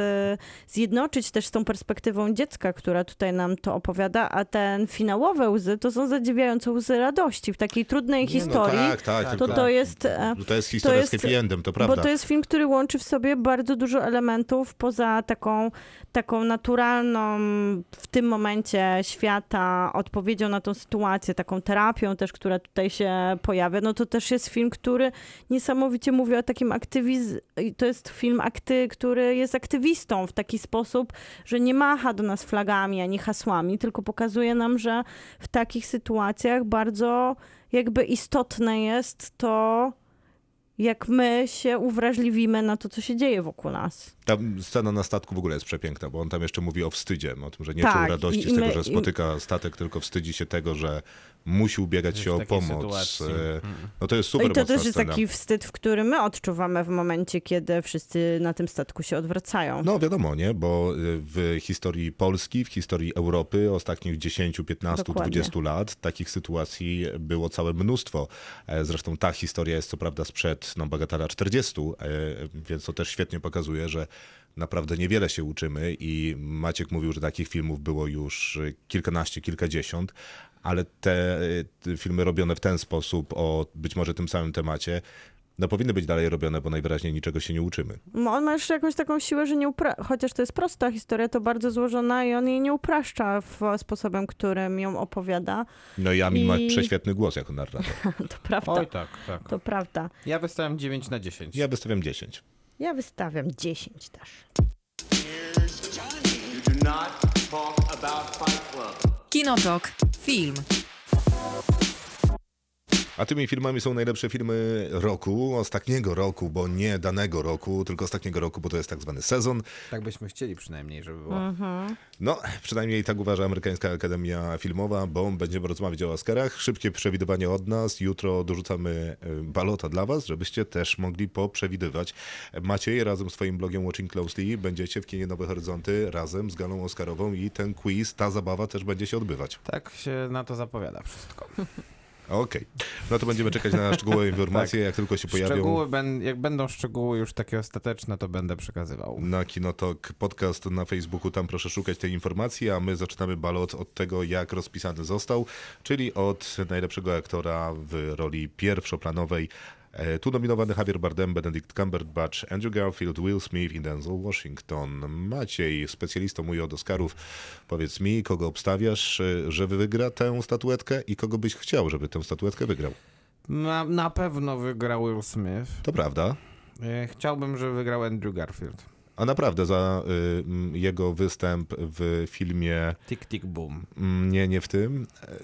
zjednoczyć też z tą perspektywą dziecka, która tutaj nam to opowiada, a ten finałowe łzy to są zadziwiające łzy radości w takiej trudnej Nie, historii. No tak, tak, to tylko- to jest To jest historia jest- z happy endem, to prawda. bo to jest film, który łączy w sobie bardzo dużo elementów poza taką, taką naturalną w tym momencie świata odpowiedzią na tą sytuację, taką terapią też, która tutaj się pojawia. No to też jest film, który niesamowicie mówi o takim aktywizmie. To jest film, akty, który jest aktywistą w taki sposób, że nie macha do nas flagami ani hasłami, tylko pokazuje nam, że w takich sytuacjach bardzo jakby istotne jest to, jak my się uwrażliwimy na to, co się dzieje wokół nas. Ta scena na statku w ogóle jest przepiękna, bo on tam jeszcze mówi o wstydzie, o tym, że nie Tak, czuł radości i- z tego, my- że i- spotyka statek, tylko wstydzi się tego, że musi ubiegać się o pomoc. sytuacji. E, Mhm. No to jest super I to też jest scena. taki wstyd, w który my odczuwamy w momencie, kiedy wszyscy na tym statku się odwracają. No wiadomo, nie? Bo y, w historii Polski, w historii Europy ostatnich 10, 15, Dokładnie. 20 lat takich sytuacji było całe mnóstwo. E, Zresztą ta historia jest co prawda sprzed no, bagatela 40, e, więc to też świetnie pokazuje, że naprawdę niewiele się uczymy i Maciek mówił, że takich filmów było już y, kilkanaście, kilkadziesiąt, ale te y, te filmy robione w ten sposób, o być może tym samym temacie, No powinny być dalej robione, bo najwyraźniej niczego się nie uczymy. No, On ma jeszcze jakąś taką siłę, że nie upra... chociaż to jest prosta historia, to bardzo złożona i on jej nie upraszcza w sposobem, którym ją opowiada. No i Amin ma I- prześwietny głos jako narrator. To prawda. Oj, tak, tak. To prawda. Ja wystawiam 9 na 10. Ja wystawiam 10. Ja wystawiam 10 też. Kinotok. Film. A tymi filmami są najlepsze filmy roku, ostatniego roku, bo nie danego roku, tylko ostatniego roku, bo to jest tak zwany sezon. Tak byśmy chcieli przynajmniej, żeby było. No, przynajmniej tak uważa Amerykańska Akademia Filmowa, bo będziemy rozmawiać o Oscarach. Szybkie przewidywanie od nas. Jutro dorzucamy y, balota dla was, żebyście też mogli poprzewidywać. Maciej razem z swoim blogiem Watching Closely będziecie w kinie Nowe Horyzonty razem z galą Oscarową i ten quiz, ta zabawa też będzie się odbywać. Tak się na to zapowiada wszystko. Okej. No to będziemy czekać na szczegółowe informacje, jak tylko się pojawią. Szczegóły, ben, jak będą szczegóły już takie ostateczne, to będę przekazywał. na Kinotok podcast na Facebooku, tam proszę szukać tej informacji, a my zaczynamy balot od tego, jak rozpisany został, czyli od najlepszego aktora w roli pierwszoplanowej. E, Tu nominowany Javier Bardem, Benedict Cumberbatch, Andrew Garfield, Will Smith i Denzel Washington. Maciej, specjalistą mój od Oscarów, powiedz mi, kogo obstawiasz, e, że wygra tę statuetkę i kogo byś chciał, żeby tę statuetkę wygrał? Na, na pewno wygrał Will Smith. To prawda. E, Chciałbym, żeby wygrał Andrew Garfield. A naprawdę za y, jego występ w filmie Tick, tick, boom. Mm, Nie, nie w tym. E,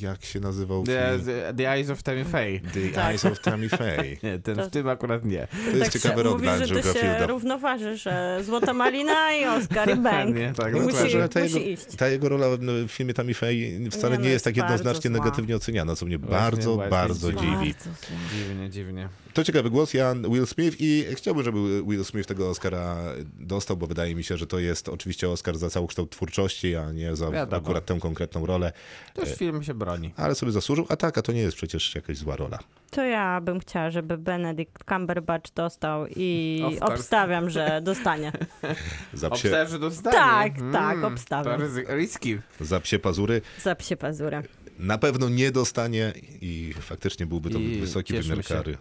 Jak się nazywał The, film? the, the Eyes of Tammy Faye. The Eyes of Tammy Faye. Nie, ten To- w tym akurat nie. To jest ciekawy rok dla że Andrew to się Garfielda. równoważy, że Złota Malina i Oscar i Bank. Nie, tak, No, musi, to, że ta, musi jego, iść. ta jego rola w filmie Tammy Faye wcale Nie, nie, no, jest tak jednoznacznie zła. negatywnie oceniana, co mnie Właśnie, bardzo, właśnie bardzo dziwi. Bardzo. Dziwnie, dziwnie. To ciekawy głos, Jan Will Smith i chciałbym, żeby Will Smith tego Oscara dostał, bo wydaje mi się, że to jest oczywiście Oscar za całokształt twórczości, a nie za Wiadomo. akurat tę konkretną rolę, Też film się broni. ale sobie zasłużył. A tak, a to nie jest przecież jakaś zła rola. To ja bym chciała, żeby Benedict Cumberbatch dostał i obstawiam, że dostanie. Za psie, Obstawiasz, że dostanie? Tak, tak, obstawiam. To riski. za psie pazury. Za psie pazurę. Na pewno nie dostanie i faktycznie byłby to I wysoki wymiar się. kary.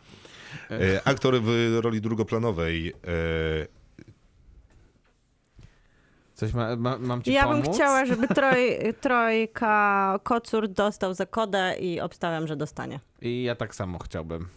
E, aktor w roli drugoplanowej. E, Coś ma, ma, mam ci Ja pomóc? bym chciała, żeby troj, trojka kocur dostał za kodę i obstawiam, że dostanie. I ja tak samo chciałbym.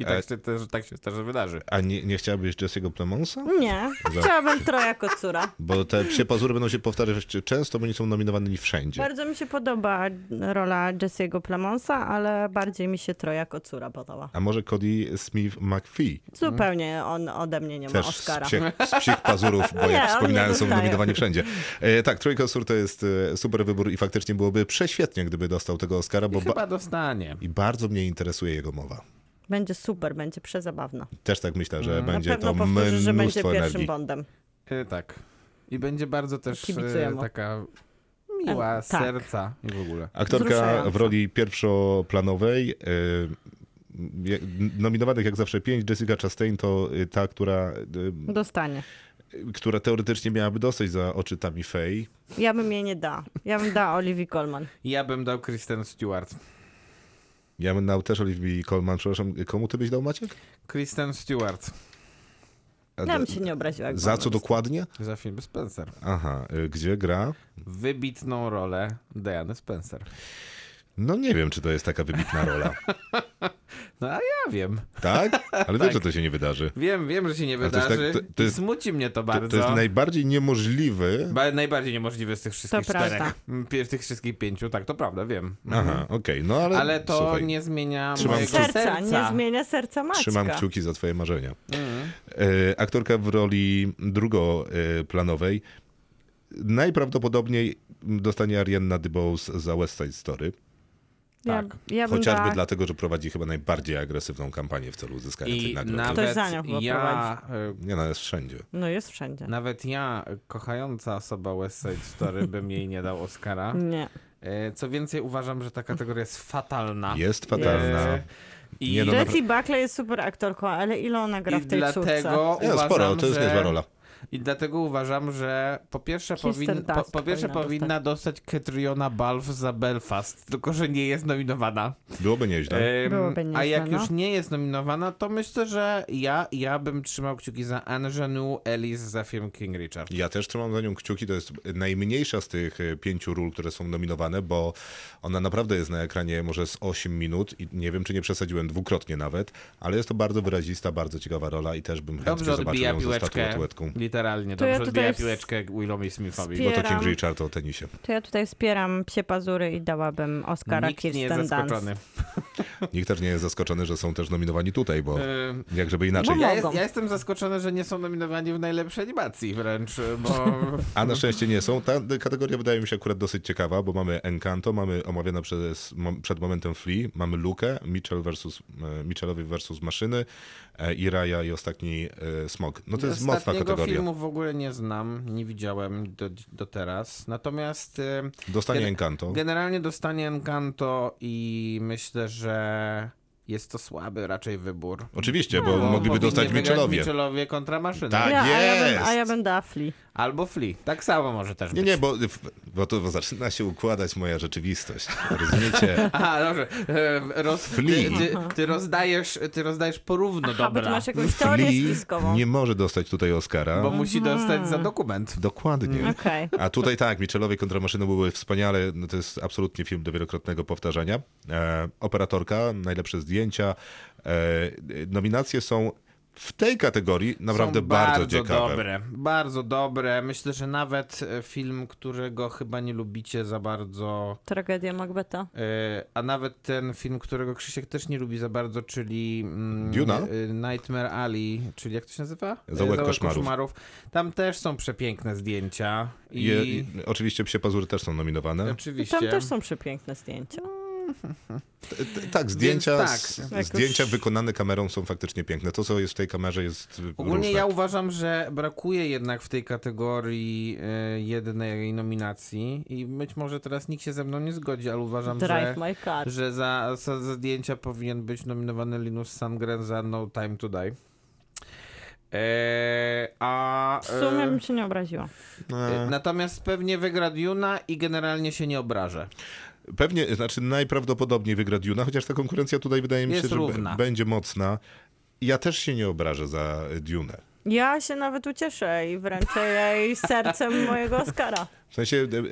I E- tak, się też, tak się też wydarzy. a nie, nie chciałabyś Jesse'ego Plemonsa? Nie, Za- chciałabym troja kocura. Bo te psie pazury będą się powtarzać często, bo nie są nominowani wszędzie. Bardzo mi się podoba rola Jesse'ego Plemonsa, ale bardziej mi się troja kocura podoba. A może Cody Smith McPhee? Zupełnie on ode mnie nie ma Też z Oscara. psich, z psich pazurów, bo Nie, jak wspominałem, są nominowani wszędzie. E, tak, Trójka Sur to jest e, super wybór i faktycznie byłoby prześwietnie, gdyby dostał tego Oscara, bo I ba- chyba dostanie. i bardzo mnie interesuje jego mowa. Będzie super, będzie przezabawna. Też tak myślę, że Mm. Na będzie to powtórzy, że będzie mnóstwo pierwszym energii. Bondem. E, tak. I będzie bardzo też e, taka miła, E, tak. serca i w ogóle. Aktorka Wzruszająca. w roli pierwszoplanowej. je- nominowanych jak zawsze pięć. Jessica Chastain to y, ta, która, Dostanie. y, która teoretycznie miałaby dostać za oczy Tammy Faye. Ja bym jej nie dała. Ja bym dała Olivia Colman. Ja bym dał Kristen Stewart. Ja bym dał też Olivia Colman. Przepraszam, komu ty byś dał Maciek? Kristen Stewart Ja bym się nie obraziła. jak Za co dokładnie? za film Spencer. Aha, y, gdzie gra? Wybitną rolę Diany Spencer. No nie wiem, czy to jest taka wybitna rola. No a ja wiem. Tak? Ale wiesz, że to się nie wydarzy. Wiem, wiem, że się nie Ale to jest tak- wydarzy. to- to I jest- smuci mnie to To, bardzo. to jest najbardziej niemożliwy. Ba- najbardziej niemożliwe z tych wszystkich To prawda. czterech. Mm, pi- Z tych wszystkich pięciu, tak, to prawda, wiem. Aha, okej, no ale, Ale to słuchaj, nie zmienia Trzymam mojego. Serca, serca. nie zmienia serca Maćka. trzymam kciuki za twoje marzenia. Mhm. E, aktorka w roli drugoplanowej. Najprawdopodobniej dostanie Arianna DeBose za West Side Story. Ja, Tak. ja bym Chociażby dała... dlatego, że prowadzi chyba najbardziej agresywną kampanię w celu uzyskania tej I nagrody. Ktoś nawet za nią chyba ja, Nie, no jest wszędzie. No jest wszędzie. nawet ja, kochająca osoba West Side Story, bym jej nie dał Oscara. Nie. E, Co więcej, uważam, że ta kategoria jest fatalna. Jest fatalna. E, I, Nie no, Jessie Buckley jest super aktorką, ale ile ona gra i w tej córce? dlatego Nie, uważam, sporo, to jest że, niezła rola. I dlatego uważam, że po pierwsze, powin, po, po pierwsze powinna powinna dostać Catriona Balf za Belfast, tylko że nie jest nominowana. Byłoby nieźle. Byłoby a nieźle, jak no. już nie jest nominowana, to myślę, że ja, ja bym trzymał kciuki za Angenou Ellis za film King Richard. Ja też trzymam za nią kciuki. To jest najmniejsza z tych e, pięciu ról, które są nominowane, bo ona naprawdę jest na ekranie może z 8 minut i nie wiem, czy nie przesadziłem dwukrotnie nawet, ale jest to bardzo wyrazista, bardzo ciekawa rola i też bym chętnie Dobrze zobaczył ją ze statuetką. Literalnie, To ja dobrze tutaj odbija piłeczkę Willowi Smithowi. Bo to King Wspieram. Richard o tenisie. To ja tutaj wspieram psie pazury i dałabym Oscara Nikt nie jest Kirsten zaskoczony. Nikt też nie jest zaskoczony, że są też nominowani tutaj, bo Em, jak żeby inaczej. Bo Ja, jest, ja jestem zaskoczony, że nie są nominowani w najlepszej animacji wręcz, bo A na szczęście nie są. Ta kategoria wydaje mi się akurat dosyć ciekawa, bo mamy Encanto, mamy omawiane przez, przed momentem Flea, mamy Lukę, Mitchell versus, e, Mitchellowi versus Maszyny e, i Raya i ostatni e, Smog. No to jest mocna kategoria. filmu w ogóle nie znam, nie widziałem do, do teraz. Natomiast em, Dostanie Gen- Encanto. generalnie dostanie Encanto i myślę, że jest to słaby raczej wybór. Oczywiście, bo Bo mogliby dostać Mitchellowie. Mitchellowie kontra maszyny. Tak. Ja, a, ja bym, jest! a ja bym dała Flea. Albo Flea. Tak samo może też Nie, być. nie, bo, bo to zaczyna się układać moja rzeczywistość. Rozumiecie? Aha, dobrze. E, Roz, ty, Flea. ty, ty, rozdajesz, ty rozdajesz porówno Aha, bo dobra. ty masz jakąś teorię Flea spiskową. nie może dostać tutaj Oscara. Bo musi dostać za dokument. Dokładnie. Okej. A tutaj tak, Mitchellowie kontra maszyny były wspaniale. No to jest absolutnie film do wielokrotnego powtarzania. E, operatorka, najlepsze zdjęcia. E, nominacje są w tej kategorii naprawdę Są bardzo, ciekawe. dobre. Bardzo dobre. Myślę, że nawet e, film, którego chyba nie lubicie za bardzo, Tragedia Macbeta. e, a nawet ten film, którego Krzysiek też nie lubi za bardzo, czyli mm, Duna? Nightmare Alley, czyli jak to się nazywa? E, Zaułek koszmarów. Tam też są przepiękne zdjęcia. I, Je, oczywiście Psie Pazury też są nominowane. oczywiście. Tam też są przepiękne zdjęcia. Tak, zdjęcia, tak. zdjęcia już- wykonane kamerą są faktycznie piękne. To, co jest w tej kamerze, jest Ogólnie różne. ja uważam, że brakuje jednak w tej kategorii e, jednej nominacji i być może teraz nikt się ze mną nie zgodzi, ale uważam, Drive że, My Car. że za, za, zdjęcia powinien być nominowany Linus Sandgren za No Time to Die. E, a W sumie e, bym się nie obraziła. E, natomiast pewnie wygra Duna i generalnie się nie obrażę. Pewnie, znaczy najprawdopodobniej wygra Duna, chociaż ta konkurencja tutaj wydaje mi się, Jest że równa. będzie mocna. Ja też się nie obrażę za Dune. Ja się nawet ucieszę i wręczę jej sercem mojego Oscara. W sensie, e, e,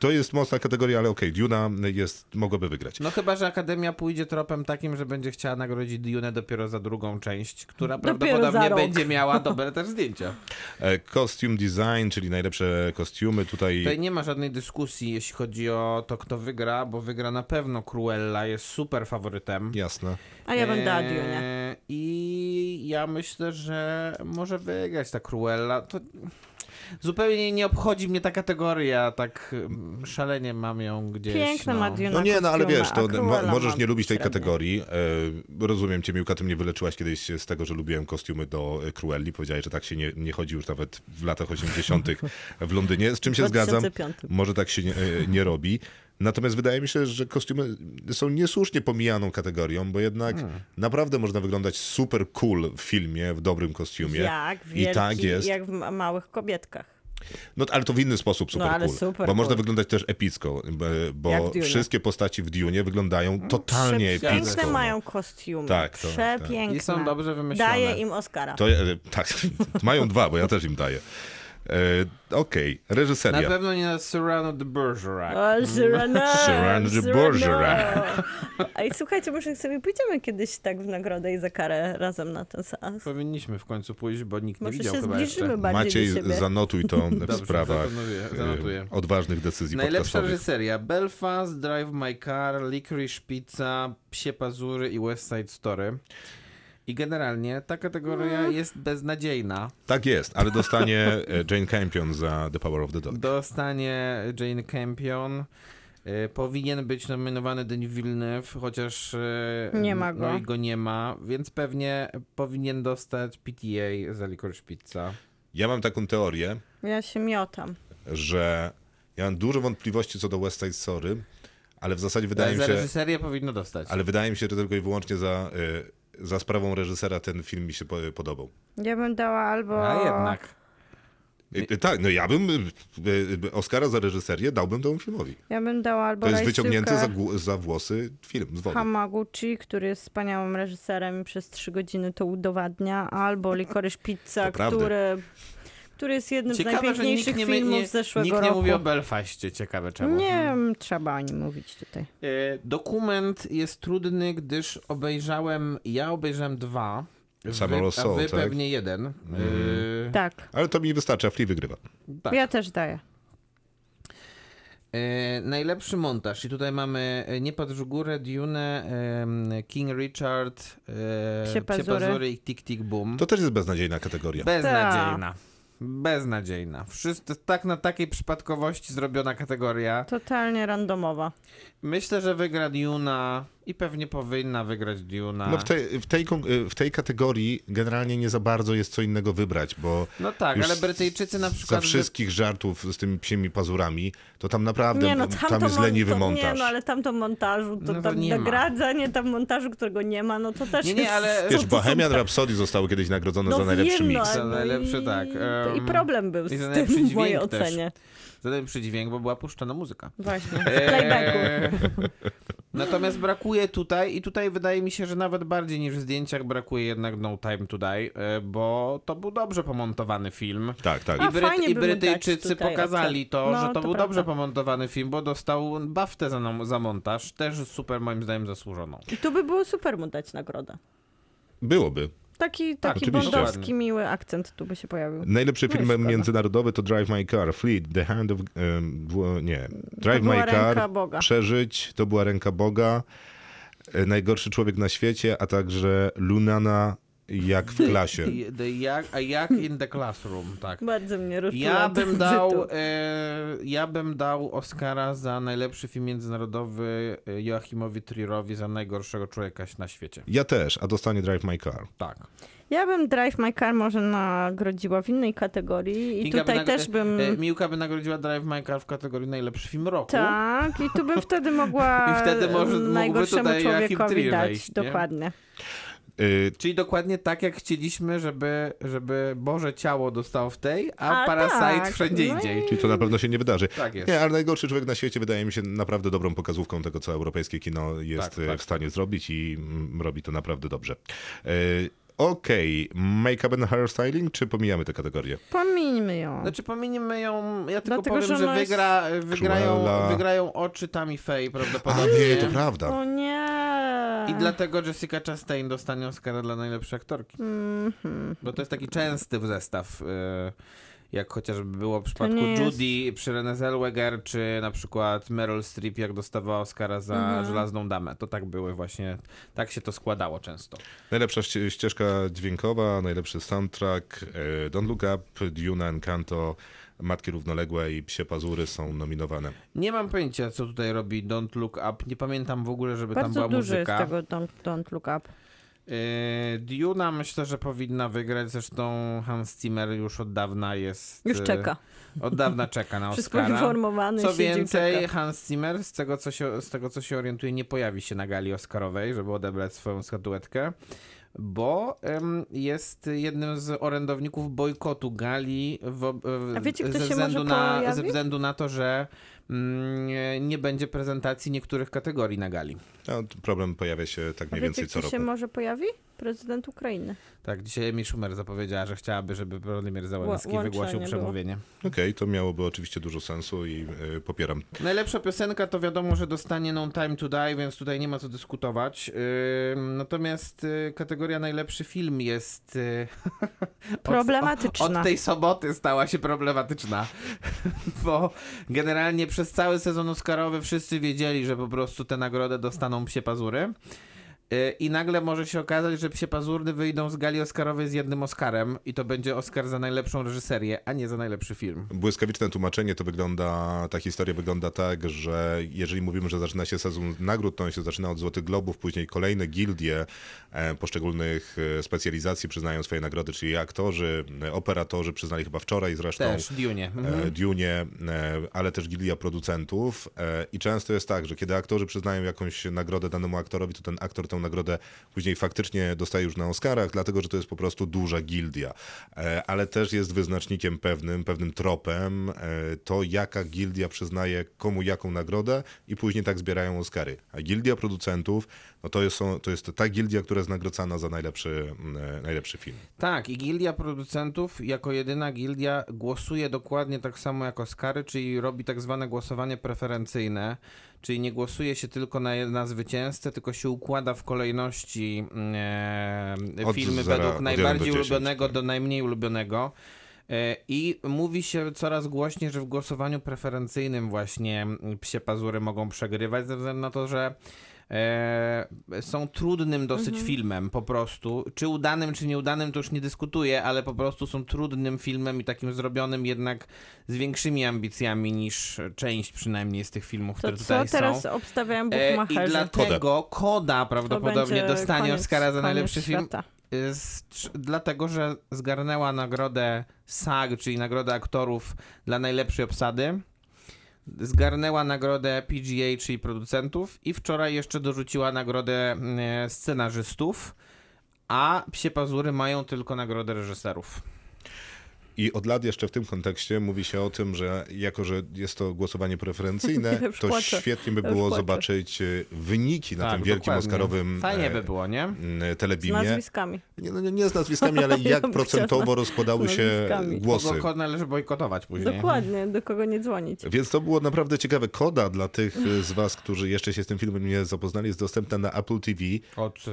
to jest mocna kategoria, ale okej, Duna jest, mogłaby wygrać. No chyba, że Akademia pójdzie tropem takim, że będzie chciała nagrodzić Dune dopiero za drugą część, która Dopiero prawdopodobnie będzie miała dobre też zdjęcia. E, Costume design, czyli najlepsze kostiumy tutaj. Tutaj nie ma żadnej dyskusji, jeśli chodzi o to, kto wygra, bo wygra na pewno Cruella, jest super faworytem. Jasne. A ja bym dała Dune. Eee, I ja myślę, że może wygrać ta Cruella. To zupełnie nie obchodzi mnie ta kategoria, tak mm, szalenie mam ją gdzieś. Piękne no. ma Dune No nie, no ale wiesz, to mo- możesz nie lubić tej średnie. kategorii. E, rozumiem cię, Miłka, ty mnie wyleczyłaś kiedyś z tego, że lubiłem kostiumy do e, Cruelli. Powiedziałeś, że tak się nie, nie chodzi już nawet w latach 80. w Londynie, z czym się zgadzam. 2005. Może tak się nie, e, nie robi. Natomiast wydaje mi się, że kostiumy są niesłusznie pomijaną kategorią, bo jednak Hmm. naprawdę można wyglądać super cool w filmie, w dobrym kostiumie. Jak w I tak wielki- jest. Jak w ma- małych kobietkach. No ale to w inny sposób super No, ale cool. super bo można cool. wyglądać też epicko, bo wszystkie postaci w Dune wyglądają totalnie Przepiękne epicko. mają kostiumy. Tak, to- tak. Przepiękne. I są dobrze wymyślone. Daję im Oscara. To, e, tak, mają dwa, bo ja też im daję. E, Okej, reżyseria. Na pewno nie na Cyrano de Bergerac. O, Cyrano, Cyrano de. Bergerac. Ej, słuchajcie, może sobie pójdziemy kiedyś tak w nagrodę i za karę razem na ten seans. Powinniśmy w końcu pójść, bo nikt nie Może widział się chyba zbliżymy jeszcze. bardziej Maciej, siebie. zanotuj to w Dobrze, sprawach zanotuję, e, zanotuję. odważnych decyzji Najlepsza podcastowych. reżyseria Belfast, Drive My Car, Licorice Pizza, Psie Pazury i West Side Story. I generalnie ta kategoria Mm. jest beznadziejna. Tak jest, ale dostanie e, Jane Campion za The Power of the Dog. Dostanie Jane Campion. E, Powinien być nominowany Denis Villeneuve, chociaż e, Nie ma No go. i go nie ma, więc pewnie powinien dostać PTA za Licorice Pizza. Ja mam taką teorię, Ja się miotam. że ja mam dużo wątpliwości co do West Side Story, ale w zasadzie wydaje Ale mi za się... reżyserię powinno dostać. Ale wydaje mi się, że tylko i wyłącznie za, y, za sprawą reżysera ten film mi się po- podobał. Ja bym dała albo... A jednak. Y, y, Tak, no ja bym y, Oscara za reżyserię dałbym temu filmowi. Ja bym dała albo To jest wyciągnięty za, za włosy film z wody. Hamaguchi, który jest wspaniałym reżyserem i przez trzy godziny to udowadnia, albo Licorice Pizza, To prawda. Który, jest jednym z Ciekawe, że nikt najpiękniejszych nie, filmów nie, z zeszłego nikt nie roku. mówi o Belfaście. Ciekawe czemu. Nie wiem, trzeba o nim mówić tutaj. E, Dokument jest trudny, gdyż obejrzałem, ja obejrzałem dwa, a Soul, wy tak? pewnie jeden. E, Tak, Ale to mi wystarczy, a Flea wygrywa. tak. ja też daję. E, najlepszy montaż i tutaj mamy Nie patrz w górę, Dune, King Richard, e, Psie Psie pazury. pazury i Tik Tik Boom. To też jest beznadziejna kategoria. Beznadziejna. Beznadziejna. Wszyscy, tak na takiej przypadkowości zrobiona kategoria. Totalnie randomowa. Myślę, że wygra Duna i pewnie powinna wygrać Duna. No w tej, w, tej, w tej kategorii generalnie nie za bardzo jest co innego wybrać, bo No tak, ale Brytyjczycy na za przykład... wy- wszystkich żartów z tymi psimi pazurami, to tam naprawdę Nie no, tam tamto jest mon- leniwy to, Nie montaż. no, ale tamto montażu, to No to tam nie ma. nagradzanie tam montażu, którego nie ma, no to też Nie, nie, jest... ale- Wiesz, to Bohemian tak- Rhapsody zostały kiedyś nagrodzone no za najlepszy wiem, mix. No, Za no najlepszy, i, tak, I em, problem był i za z tym w mojej dźwięk też. Zadałem przydźwięk, bo była puszczona muzyka. Właśnie, w playbacku. Eee, Natomiast brakuje tutaj, i tutaj wydaje mi się, że nawet bardziej niż w zdjęciach brakuje jednak No Time to Die, e, bo to był dobrze pomontowany film. Tak, tak. A, I, Bryty, fajnie i Brytyjczycy tutaj pokazali to. No, że to, to był prawda. dobrze pomontowany film, bo dostał baftę za, za montaż, też super moim zdaniem zasłużoną. I tu by było super mu dać nagrodę. Byłoby. Taki, Tak, taki oczywiście. bondowski, miły akcent tu by się pojawił. Najlepszy No film międzynarodowy to Drive My Car, Fleet, The Hand of... w- nie, Drive My Car, Boga. Przeżyć, to była ręka Boga, e, Najgorszy człowiek na świecie, a także Lunana jak w klasie. The jak, a jak in the classroom, tak. Bardzo mnie rozczula Ja bym dał, e, ja bym dał Oscara za najlepszy film międzynarodowy e, Joachimowi Trierowi za najgorszego człowieka na świecie. Ja też, a dostanie Drive My Car. Tak. Ja bym Drive My Car może nagrodziła w innej kategorii i Kinga by tutaj nag- też bym... e, Miłka by nagrodziła Drive My Car w kategorii najlepszy film roku. Tak, i tu bym wtedy mogła I wtedy może- najgorszemu człowiekowi dać. wejść, nie? Y, Czyli dokładnie tak, jak chcieliśmy, żeby, żeby Boże Ciało dostało w tej, a, A Parasite tak, wszędzie no indziej. Czyli to na pewno się nie wydarzy. Tak jest. Nie, ale najgorszy człowiek na świecie wydaje mi się naprawdę dobrą pokazówką tego, co europejskie kino jest Tak, tak, w stanie zrobić i mm, robi to naprawdę dobrze. E, Okej, make-up and hairstyling, czy pomijamy tę kategorię? Pomińmy ją. Znaczy pominiemy ją, ja tylko Dlatego, powiem, że że, wygra, wygrają, Cruella. wygrają oczy Tammy Faye A prawdopodobnie. nie, to prawda. O nie. I dlatego Jessica Chastain dostanie Oscara dla najlepszej aktorki. Mhm. Bo to jest taki częsty zestaw, y, jak chociażby było w przypadku nie jest- Judy przy Renée Zellweger, czy na przykład Meryl Streep, jak dostawała Oscara za Mhm. Żelazną Damę. To tak były właśnie, tak się to składało często. Najlepsza ście- ścieżka dźwiękowa, najlepszy soundtrack, e, Don't Look Up, Duna, Encanto, Matki Równoległe i Psie Pazury są nominowane. Nie mam pojęcia, co tutaj robi Don't Look Up. Nie pamiętam w ogóle, żeby tam Bardzo była dużo jest muzyka. tego don't, don't Look Up. Yy, Duna myślę, że powinna wygrać. Zresztą Hans Zimmer już od dawna jest. Już yy, czeka. Od dawna czeka na Wszystko Oscara. informowany Co więcej, czeka. Hans Zimmer, z tego, co się, z tego co się orientuje, nie pojawi się na gali Oscarowej, żeby odebrać swoją statuetkę, bo jest jednym z orędowników bojkotu gali w, w, A wiecie, kto ze, się wzędu może na, pojawi? ze względu na to, że nie- nie będzie prezentacji niektórych kategorii na gali. No, problem pojawia się tak mniej wiecie, więcej co kto się roku. może pojawi? Prezydent Ukrainy. Tak, dzisiaj Emi Schumer zapowiedziała, że chciałaby, żeby Władimir Zełenski Ła- wygłosił przemówienie. Okej, to miałoby oczywiście dużo sensu i e, popieram. Najlepsza piosenka to wiadomo, że dostanie No Time to Die, więc tutaj nie ma co dyskutować. Yy, natomiast yy, kategoria najlepszy film jest yy, od- Problematyczna. Od, od tej soboty stała się problematyczna, bo generalnie przez cały sezon Oscarowy wszyscy wiedzieli, że po prostu tę nagrodę dostaną psie pazury. Yy, I nagle może się okazać, że psie pazury wyjdą z gali Oscarowej z jednym Oscarem i to będzie Oscar za najlepszą reżyserię, a nie za najlepszy film. Błyskawiczne tłumaczenie to wygląda, ta historia wygląda tak, że jeżeli mówimy, że zaczyna się sezon nagród, to on się zaczyna od Złotych Globów, później kolejne gildie e, poszczególnych e, specjalizacji przyznają swoje nagrody, czyli aktorzy, e, operatorzy przyznali chyba wczoraj zresztą. Też, Dune. Mhm. Dune, ale też gildia producentów i często jest tak, że kiedy aktorzy przyznają jakąś nagrodę danemu aktorowi, to ten aktor tę nagrodę później faktycznie dostaje już na Oscarach, dlatego że to jest po prostu duża gildia. E, Ale też jest wyznacznikiem pewnym, pewnym tropem e, to, jaka gildia przyznaje komu jaką nagrodę i później tak zbierają Oscary. A gildia producentów, no to jest, to jest ta gildia, która jest nagrodzana za najlepszy, e, najlepszy film. Tak, i gildia producentów jako jedyna gildia głosuje dokładnie tak samo jak Oscary, czyli robi tak zwane głosowanie preferencyjne, czyli nie głosuje się tylko na, na zwycięzcę, tylko się układa w kolejności e, Od filmy zera- według najbardziej 1 do 10, ulubionego tak. do najmniej ulubionego. E, I mówi się coraz głośniej, że w głosowaniu preferencyjnym właśnie mm, psie pazury mogą przegrywać, ze względu na to, że e, są trudnym dosyć filmem po prostu. Czy udanym, czy nieudanym, to już nie dyskutuję, ale po prostu są trudnym filmem i takim zrobionym jednak z większymi ambicjami niż część przynajmniej z tych filmów, To które co tutaj teraz są. obstawiają E, I dlatego Koda To prawdopodobnie dostanie koniec- Oscara za najlepszy film. świata. Y, z- dlatego, że zgarnęła nagrodę SAG, czyli nagrodę aktorów dla najlepszej obsady. Zgarnęła nagrodę PGA, czyli producentów, i wczoraj jeszcze dorzuciła nagrodę e, scenarzystów, a Psie Pazury mają tylko nagrodę reżyserów. I od lat jeszcze w tym kontekście mówi się o tym, że jako, że jest to głosowanie preferencyjne, to płaczę. świetnie by było zobaczyć e, wyniki na Tak, tym wielkim dokładnie. oscarowym Fajnie e, by było, nie? m, Z telebimie. nazwiskami. Nie, no, nie, z nazwiskami, ale Ja jak bym procentowo chciała rozkładały z się głosy. Kogo należy bojkotować później. Dokładnie, do kogo nie dzwonić. Więc to było naprawdę ciekawe. Koda dla tych e, z was, którzy jeszcze się z tym filmem nie zapoznali, jest dostępna na Apple TV Od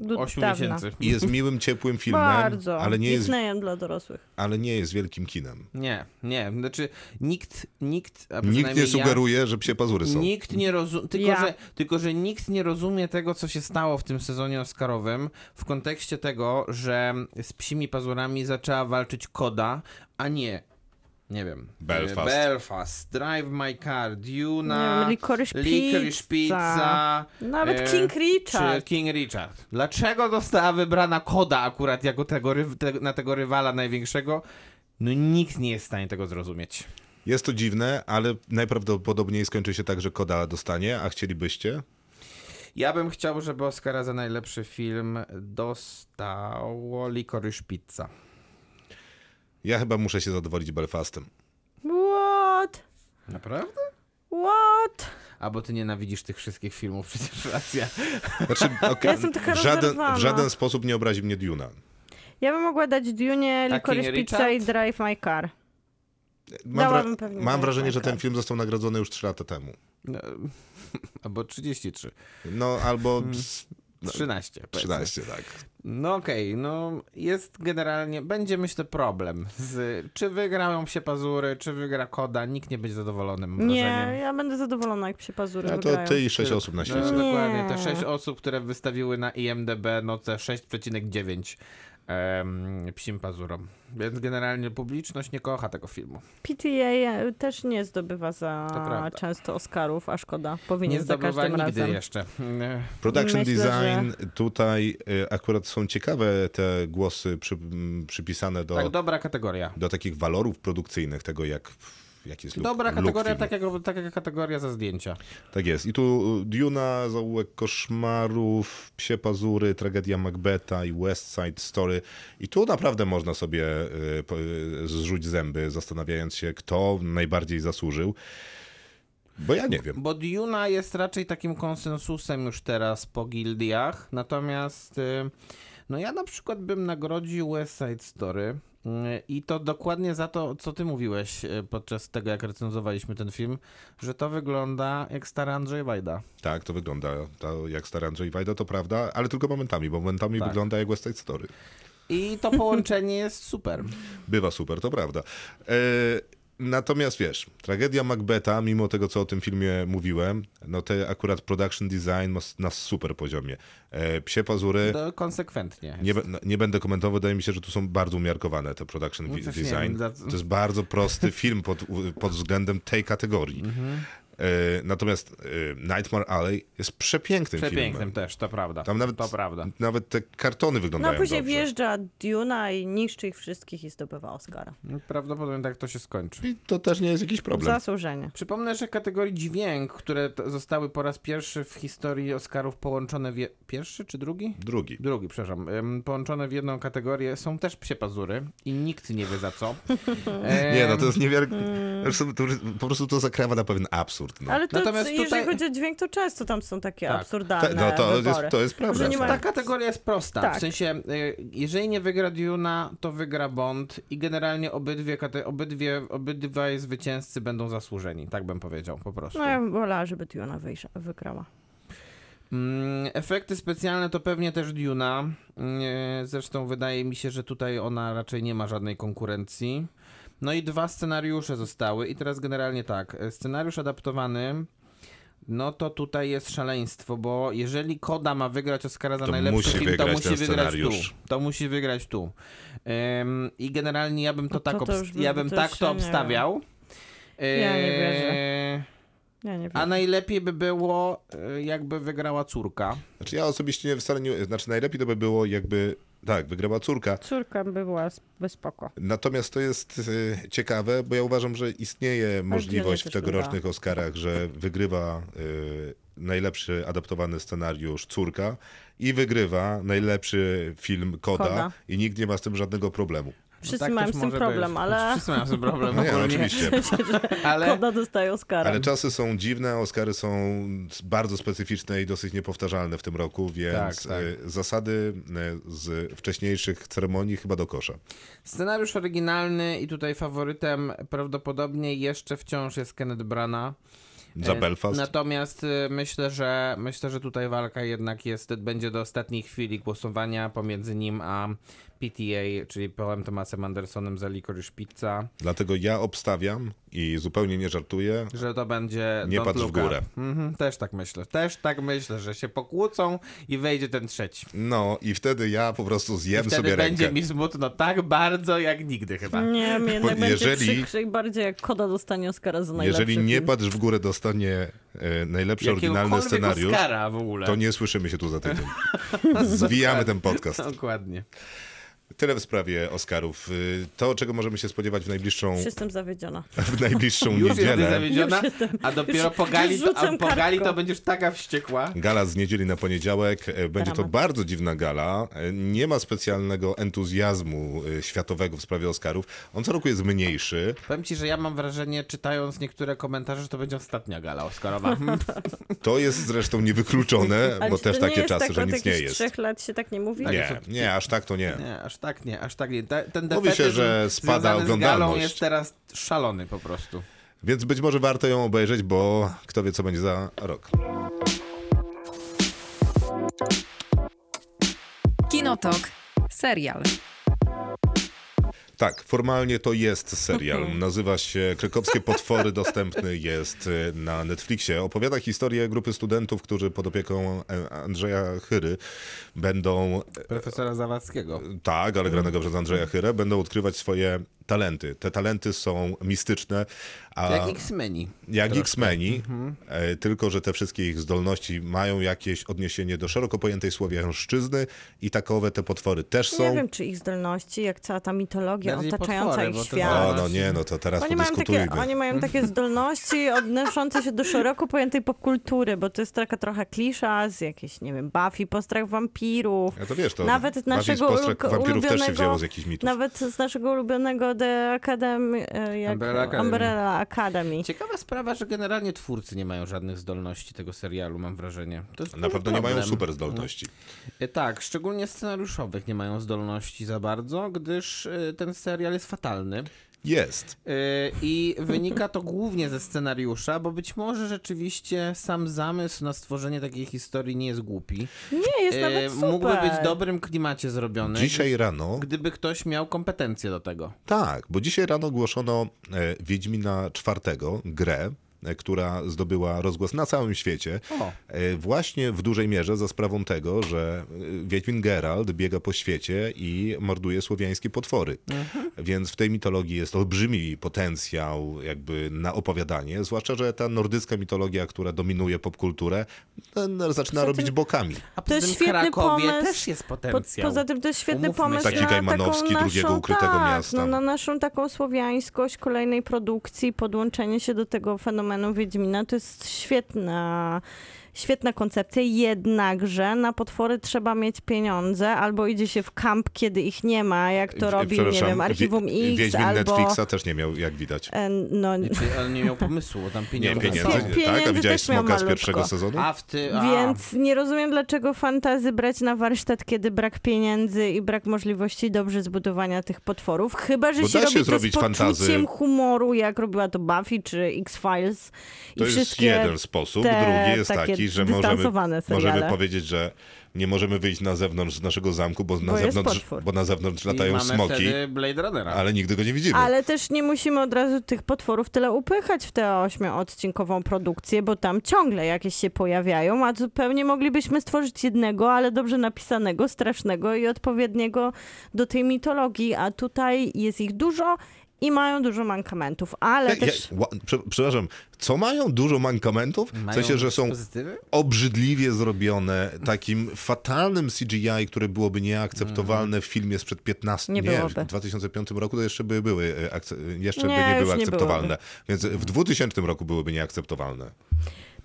Do 8 dawna. miesięcy. i jest miłym, ciepłym filmem, Bardzo. ale nie, jest, Disneyem dla dorosłych. Ale nie jest wielkim kinem. Nie, nie. Znaczy nikt, nikt, a Nikt nie przynajmniej ja- sugeruje, że psie pazury są. Nikt nie rozumie, tylko, Ja. że, tylko że nikt nie rozumie tego, co się stało w tym sezonie Oscarowym w kontekście tego, że z psimi pazurami zaczęła walczyć Koda, a nie, nie wiem, Belfast. e, Belfast, Drive My Car, Duna, Licorice Licorice Pizza. Pizza, Nawet e, King Richard. czy King Richard. Dlaczego została wybrana Koda akurat jako tego, te, na tego rywala największego? No nikt nie jest w stanie tego zrozumieć. Jest to dziwne, ale najprawdopodobniej skończy się tak, że Koda dostanie, a chcielibyście? Ja bym chciał, żeby Oscara za najlepszy film dostało Licorice Pizza. Ja chyba muszę się zadowolić Belfastem. What? Naprawdę? What? A bo ty nienawidzisz tych wszystkich filmów, przecież racja. Znaczy, okej, Ja jestem taka w, żaden, w żaden sposób nie obrazi mnie Duna. Ja bym mogła dać Dune, Licorice Pizza i? Drive My Car. Mam, pewnie mam wrażenie, że ten film został nagrodzony już 3 lata temu. No, albo 33. No albo Hmm. s- no, 13. powiedzmy. 13, tak. No okej, no jest generalnie, będzie myślę problem z czy wygrają się pazury, czy wygra Koda, nikt nie będzie zadowolony mam Nie, wrażenie. ja będę zadowolona, jak psie pazury A to wygrają. ty i 6 osób na świecie. No, Nie. dokładnie, te 6 osób, które wystawiły na IMDB no te 6,9 em, psim pazurom. Więc generalnie publiczność nie kocha tego filmu. PTA też nie zdobywa za często Oscarów, a szkoda. Powinien Nie za każdym nigdy razem. jeszcze. E, Production Myślę, design, tutaj y, akurat są ciekawe te głosy przy, przypisane do, Tak, dobra kategoria. do takich walorów produkcyjnych, tego jak, jest look, Dobra look kategoria, filmu. tak jak, tak jak kategoria za zdjęcia. Tak jest. I tu y, Duna, Zaułek Koszmarów, Psie Pazury, Tragedia Macbeta i West Side Story. I tu naprawdę można sobie y, y, zrzuć zęby, zastanawiając się, kto najbardziej zasłużył. Bo ja nie wiem. Bo Duna jest raczej takim konsensusem już teraz po gildiach, natomiast y, no ja na przykład bym nagrodził West Side Story y, i to dokładnie za to, co ty mówiłeś y, podczas tego, jak recenzowaliśmy ten film, że to wygląda jak stary Andrzej Wajda. Tak, to wygląda to jak stary Andrzej Wajda, to prawda, ale tylko momentami, bo momentami Tak. wygląda jak West Side Story. I to połączenie jest super. Bywa super, to prawda. E, natomiast wiesz, tragedia Macbeta, mimo tego, co o tym filmie mówiłem, no te akurat production design ma na super poziomie. E, psie pazury, konsekwentnie. nie, no, nie będę komentował, wydaje mi się, że tu są bardzo umiarkowane te production No design. wiem, To jest bardzo prosty film pod, pod względem tej kategorii. Mhm. Natomiast e, Nightmare Alley jest przepięknym, Przepięknym filmem. też, to prawda. Tam nawet, To prawda. nawet te kartony No wyglądają a później dobrze. wjeżdża Duna i niszczy ich wszystkich i zdobywa Oscara. Prawdopodobnie tak to się skończy. I to też nie jest jakiś problem. Zasłużenie. Przypomnę, że kategorii dźwięk, które zostały po raz pierwszy w historii Oscarów połączone w... Je... Pierwszy czy drugi? Drugi. Drugi, przepraszam. Połączone w jedną kategorię są też psie pazury i nikt nie wie za co. Nie, no to jest niewiarygodne. Po prostu to zakrawa na pewien absurd. No. Ale to, Natomiast jeżeli tutaj- chodzi o dźwięk, to często tam są takie Tak. absurdalne Ta- no to jest- to jest prawda. Ma... Ta kategoria jest prosta. Tak. W sensie, y, jeżeli nie wygra Duna, to wygra Bond i generalnie obydwie, kate- obydwie, obydwaj zwycięzcy będą zasłużeni. Tak bym powiedział, po prostu. No ja bym wolała, żeby Duna wygrała. Mm, efekty specjalne to pewnie też Duna. Mm, Zresztą wydaje mi się, że tutaj ona raczej nie ma żadnej konkurencji. No i dwa scenariusze zostały. I teraz generalnie tak. Scenariusz adaptowany. No to tutaj jest szaleństwo, bo jeżeli Koda ma wygrać Oscara za To najlepszy musi film, to musi wygrać tu. To musi wygrać tu. Ym, I generalnie ja bym to No to tak, to ja bym to tak to obstawiał. Ja nie wierzę. Ja nie wiem. A najlepiej by było, y, jakby wygrała córka. Znaczy ja osobiście nie, wcale nie... Znaczy najlepiej to by było jakby... Tak, wygrała córka. Córka by była spoko. Natomiast to jest e, ciekawe, bo ja uważam, że istnieje możliwość w tegorocznych Oscarach, że wygrywa e, najlepszy adaptowany scenariusz Córka i wygrywa najlepszy film Koda, Koda. i nikt nie ma z tym żadnego problemu. Wszyscy tak mają z tym problem, być. ale Wszyscy mają z tym problem. No nie, ogólnie. oczywiście. Ale Koda dostaje Oscara. Ale czasy są dziwne, Oscary są bardzo specyficzne i dosyć niepowtarzalne w tym roku, więc Tak, tak. e, zasady e, z wcześniejszych ceremonii chyba do kosza. scenariusz oryginalny i tutaj faworytem prawdopodobnie jeszcze wciąż jest Kenneth Brana. Za E, Belfast. Natomiast myślę, że myślę, że tutaj walka jednak jest, będzie do ostatniej chwili głosowania pomiędzy nim a PTA, czyli Paulem Thomasem Andersonem za Licorice Pizza, Dlatego ja obstawiam i zupełnie nie żartuję, że to będzie Nie patrz w górę. Mhm, też tak myślę. Też tak myślę, że się pokłócą i wejdzie ten trzeci. no i wtedy ja po prostu zjem Wtedy sobie będzie rękę. mi smutno tak bardzo jak nigdy chyba. Nie, mnie jednak będzie jeżeli- przykrzej bardziej jak Koda dostanie Oscara za najlepszy Jeżeli nie film. patrz w górę dostanie e, najlepszy oryginalny scenariusz, Oscara w ogóle. to nie słyszymy się tu za tydzień. Zwijamy ten podcast. Dokładnie. Tyle w sprawie Oscarów. Y, To, czego możemy się spodziewać w najbliższą, Już jestem zawiedziona. w najbliższą Już niedzielę. zawiedziona, Już jestem- a dopiero już- po gali, już to, a po gali to będziesz taka wściekła. Gala z niedzieli na poniedziałek. E, Będzie to Dramat. bardzo dziwna gala. E, Nie ma specjalnego entuzjazmu e, światowego w sprawie Oscarów. On co roku jest mniejszy. Powiem ci, że ja mam wrażenie, czytając niektóre komentarze, że to będzie ostatnia gala Oscarowa. To jest zresztą niewykluczone, bo też to takie czasy, tak że nic nie jest. trzech lat się tak nie mówi? Nie, nie, aż tak to nie. Nie, aż tak nie, aż tak nie. Te- Ten Mówi się, że spada związany z oglądalność. jest teraz szalony po prostu. Więc być może warto ją obejrzeć, bo kto wie, co będzie za rok. Kinotok. Serial. Tak, formalnie to jest serial. Nazywa się Krakowskie Potwory. Dostępny jest e, na Netflixie. Opowiada historię grupy studentów, którzy pod opieką e, Andrzeja Chyry będą Profesora Zawadzkiego. Tak, ale granego przez Andrzeja Chyrę, będą odkrywać swoje talenty. Te talenty są mistyczne, a Jak X-Meni. jak X-Meni, e, tylko że te wszystkie ich zdolności mają jakieś odniesienie do szeroko pojętej słowiańszczyzny i takowe te potwory też są. Nie wiem, czy ich zdolności, jak cała ta mitologia Bardziej otaczająca potwory, ich świat. O, no nie, no to teraz Oni mają, takie, oni mają takie zdolności odnoszące się do szeroko pojętej popkultury, bo to jest taka trochę klisza z jakiejś, nie wiem, Buffy, postrach wampirów. Ja to wiesz, to Nawet naszego wampirów też się ulubionego- wzięło z jakichś mitów. Nawet z naszego ulubionego The Academy, e, jak Umbrella Academy. Umbrella Academy. Ciekawa sprawa, że generalnie twórcy nie mają żadnych zdolności tego serialu, mam wrażenie. To jest Na pewno nie mają super zdolności. E, Tak, szczególnie scenariuszowych nie mają zdolności za bardzo, gdyż e, ten serial jest fatalny. Jest. E, I wynika to głównie ze scenariusza, bo być może rzeczywiście sam zamysł na stworzenie takiej historii nie jest głupi. Nie, jest E, nawet super. Mógłby być w dobrym klimacie zrobiony, Dzisiaj rano gdyby ktoś miał kompetencje do tego. Tak, bo dzisiaj rano ogłoszono e, Wiedźmina czwartego, grę, która zdobyła rozgłos na całym świecie. O. E, Właśnie w dużej mierze za sprawą tego, że e, Wiedźmin Geralt biega po świecie i morduje słowiańskie potwory. Więc w tej mitologii jest olbrzymi potencjał jakby na opowiadanie, zwłaszcza, że ta nordycka mitologia, która dominuje popkulturę, no, no, zaczyna Poza robić tym- bokami. A To jest tym w świetny Krakowie pomysł. też jest Po, potencjał. poza tym to jest świetny Umówmy pomysł. Taki na Gajmanowski taką drugiego ukrytego tak, miasta. No, na naszą taką słowiańskość kolejnej produkcji, podłączenie się do tego fenomenu Wiedźmina, to jest świetna, świetna koncepcja, jednakże na potwory trzeba mieć pieniądze, albo idzie się w kamp, kiedy ich nie ma, jak to robi, nie wiem, Archiwum X, Wiedźmin albo... Netflixa też nie miał, jak widać. e, No, Znaczy, ale nie miał pomysłu, tam Nie pieniądze pieniędzy, są. Pieniędzy tak? A widziałeś Smoka z pierwszego sezonu? A w ty... A. Więc nie rozumiem, dlaczego fantazy brać na warsztat, kiedy brak pieniędzy i brak możliwości dobrze zbudowania tych potworów. Chyba, że Bo się da się robi to z zrobić poczuciem fantazy. humoru, jak robiła to Buffy czy X-Files. i To jest wszystkie jeden sposób. Drugi jest takie taki, że możemy, możemy powiedzieć, że nie możemy wyjść na zewnątrz z naszego zamku, bo, na, jest zewnątrz, potwór. bo na zewnątrz latają mamy smoki, wtedy Blade Runnera. ale nigdy go nie widzimy. Ale też nie musimy od razu tych potworów tyle upychać w tę ośmioodcinkową produkcję, bo tam ciągle jakieś się pojawiają, a zupełnie moglibyśmy stworzyć jednego, ale dobrze napisanego, strasznego i odpowiedniego do tej mitologii, a tutaj jest ich dużo i mają dużo mankamentów, ale Ja- też... ja- przepraszam, co mają dużo mankamentów? W Mają sensie, że są pozytywy? obrzydliwie zrobione, takim fatalnym CGI, które byłoby nieakceptowalne w filmie sprzed 15 Nie nie, w 2005 roku to jeszcze by były, e, jeszcze Nie, by nie już były nie akceptowalne. Więc w 2000 roku byłyby nieakceptowalne.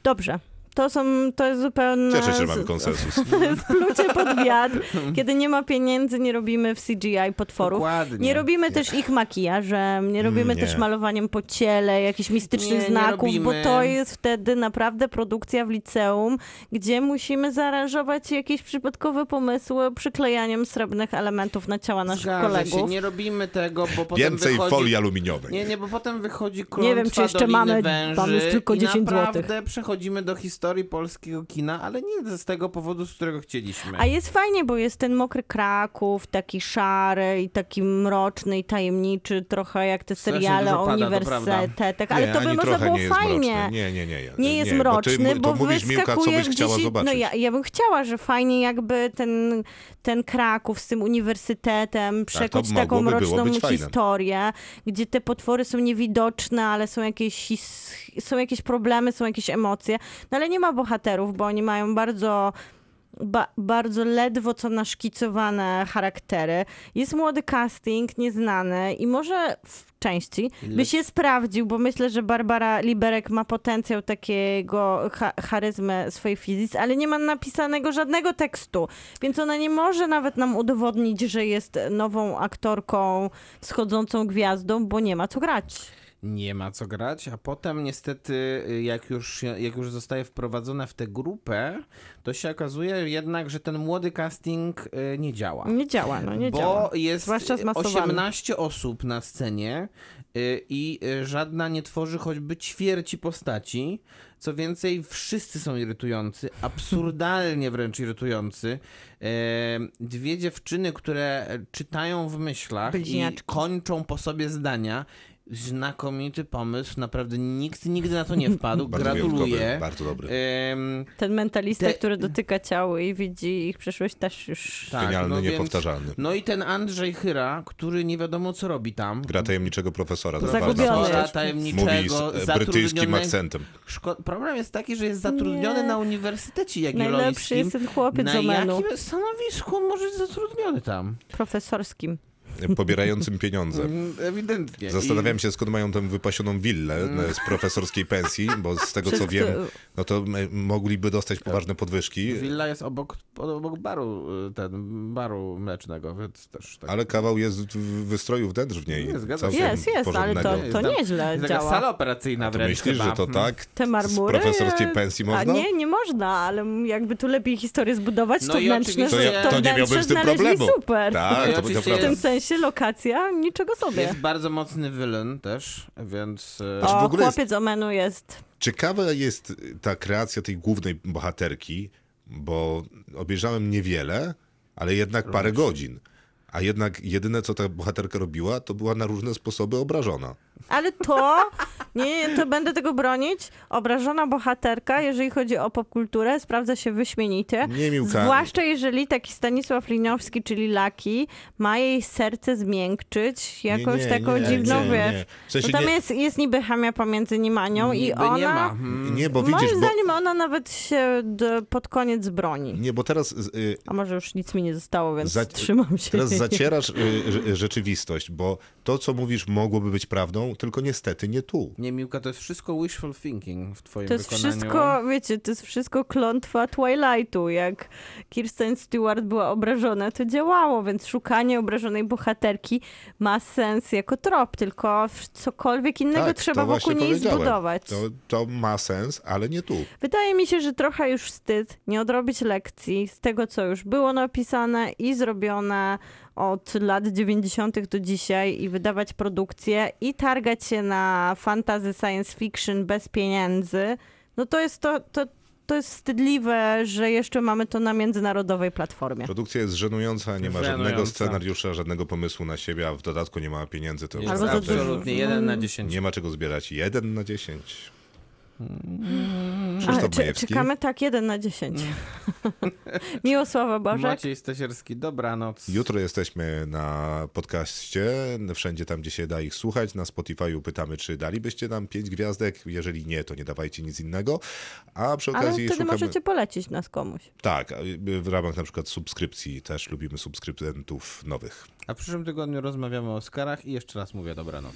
Dobrze. To są, to jest zupełnie... Cieszę się, że mamy konsensus. Plucie pod wiatr. Kiedy nie ma pieniędzy, nie robimy w CGI potworów. Dokładnie. Nie robimy też ich makijażem, nie robimy nie. też malowaniem po ciele, jakichś mistycznych Nie, nie znaków, bo robimy. to jest wtedy naprawdę produkcja w liceum, gdzie musimy zaaranżować jakieś przypadkowe pomysły przyklejaniem srebrnych elementów na ciała naszych Zgadza kolegów. Się. Nie robimy tego, bo potem Więcej wychodzi... folii aluminiowej. Nie, nie, bo potem wychodzi klątwa Nie wiem, czy jeszcze mamy- węży tam jest tylko i 10 naprawdę złotych. przechodzimy do historii polskiego kina, ale nie z tego powodu, z którego chcieliśmy. A jest fajnie, bo jest ten mokry Kraków, taki szary i taki mroczny i tajemniczy, trochę jak te seriale o uniwersytetach, ale nie, to by trochę było nie fajnie. Nie, nie, nie. Nie jest bo mroczny, ty, bo mówisz, Miłka, co wyskakuje byś chciała gdzieś... zobaczyć. No ja, ja bym chciała, że fajnie jakby ten, ten Kraków z tym uniwersytetem przekuć taką mroczną być fajne. historię, gdzie te potwory są niewidoczne, ale są jakieś, his, są jakieś problemy, są jakieś emocje. No ale nie ma bohaterów, bo oni mają bardzo ba- bardzo ledwo co naszkicowane charaktery. Jest młody casting, nieznany i może w części by się sprawdził, bo myślę, że Barbara Liberek ma potencjał takiego cha- charyzmy swojej fizyki, ale nie ma napisanego żadnego tekstu, więc ona nie może nawet nam udowodnić, że jest nową aktorką wschodzącą gwiazdą, bo nie ma co grać. Nie ma co grać, a potem niestety, y, jak już, jak już zostaje wprowadzona w tę grupę, to się okazuje jednak, że ten młody casting y, nie działa. Nie działa, no nie bo działa. jest Zwłaszcza zmasowany. 18 osób na scenie y, i żadna nie tworzy choćby ćwierci postaci. Co więcej, wszyscy są irytujący, absurdalnie wręcz irytujący. E, Dwie dziewczyny, które czytają w myślach i Bliźniaczki. kończą po sobie zdania. Znakomity pomysł, naprawdę nikt nigdy na to nie wpadł. Bardzo Gratuluję. bardzo dobry. Em, Ten mentalista, Te- który dotyka ciała i widzi ich przyszłość też już... tak, Genialny, no więc- niepowtarzalny. No i ten Andrzej Chyra, który nie wiadomo co robi tam. Gra tajemniczego profesora. Zagubiony zabawna jest. postać. tajemniczego, z e, brytyjskim akcentem. Szko- Problem jest taki, że jest zatrudniony Nie. na Uniwersytecie Najlepszy Jagiellońskim. jest ten chłopiec Na z Omenu, jakim stanowisku on może być zatrudniony tam? profesorskim. Pobierającym pieniądze. Mm, Ewidentnie. Zastanawiałem się, skąd mają tę wypasioną willę e, z profesorskiej pensji, bo z tego co Przez wiem, to- no to m- mogliby dostać poważne podwyżki, I Willa jest obok, obok baru, y, ten, baru mlecznego, więc też tak. ale kawał jest w wystroju wnętrz w niej. Nie, zgadza całkiem się. Jest, jest, ale to, to nieźle jest działa. sala operacyjna To wręcz myślisz, chyba. że to Mm. tak Te marmury... z profesorskiej pensji A można? nie, nie można, ale jakby tu lepiej historię zbudować, No to i wnętrzne, To, ja, to nie wnętrze miałbym z tym znaleźli problemu. super. Tak, No i to oczywiście W tym naprawdę. Sensie lokacja, niczego sobie. Jest bardzo mocny villain też, więc... Znaczy, O, w ogóle jest- chłopiec Omenu jest... Ciekawa jest ta kreacja tej głównej bohaterki, bo obejrzałem niewiele, ale jednak parę godzin. A jednak jedyne, co ta bohaterka robiła, to była na różne sposoby obrażona. Ale to, Nie, nie, to będę tego bronić. Obrażona bohaterka, jeżeli chodzi o popkulturę, sprawdza się wyśmienicie. Nie, Miłka. Zwłaszcza jeżeli taki Stanisław Liniowski, czyli Laki, ma jej serce zmiękczyć jakąś nie, taką nie, dziwną, nie, wiesz. nie. W sensie tam nie- jest, jest niby chemia pomiędzy nim a nią i ona... nie ma. Hmm. Nie, bo widzisz, Moim bo, zdaniem ona nawet się d- pod koniec broni. nie, bo teraz y, A może już nic mi nie zostało, więc Za- trzymam się. Teraz zacierasz y, rze- rzeczywistość, bo to, co mówisz, mogłoby być prawdą, tylko niestety nie tu. Nie, Miłka, to jest wszystko wishful thinking w twoim To jest wykonaniu. wszystko, wiecie, to jest wszystko klątwa Twilightu. Jak Kirsten Stewart była obrażona, to działało, więc szukanie obrażonej bohaterki ma sens jako trop, tylko w- cokolwiek innego tak, trzeba wokół niej zbudować. To, to ma sens, ale nie tu. Wydaje mi się, że trochę już wstyd nie odrobić lekcji z tego, co już było napisane i zrobione od lat 90. do dzisiaj i wydawać produkcje i targać się na fantasy science fiction bez pieniędzy. No to jest to, to, to jest wstydliwe, że jeszcze mamy to na międzynarodowej platformie. Produkcja jest żenująca, nie ma żadnego Żenująca. scenariusza, żadnego pomysłu na siebie, a w dodatku nie ma pieniędzy. To Jest Albo za naprawdę dużo. absolutnie jeden na dziesięć. nie ma czego zbierać. Jeden na dziesięć. A, Krzysztof czy, czekamy tak, jeden na dziesięć. Miłosława Bożek. Maciej Stasierski, dobranoc. Jutro jesteśmy na podcaście, wszędzie tam, gdzie się da ich słuchać. Na Spotify'u pytamy, czy dalibyście nam pięć gwiazdek. Jeżeli nie, to nie dawajcie nic innego. A przy Ale okazji wtedy szukamy... możecie polecić nas komuś. Tak, w ramach na przykład subskrypcji też lubimy subskrybentów nowych. A w przyszłym tygodniu rozmawiamy o Oscarach i jeszcze raz mówię dobranoc.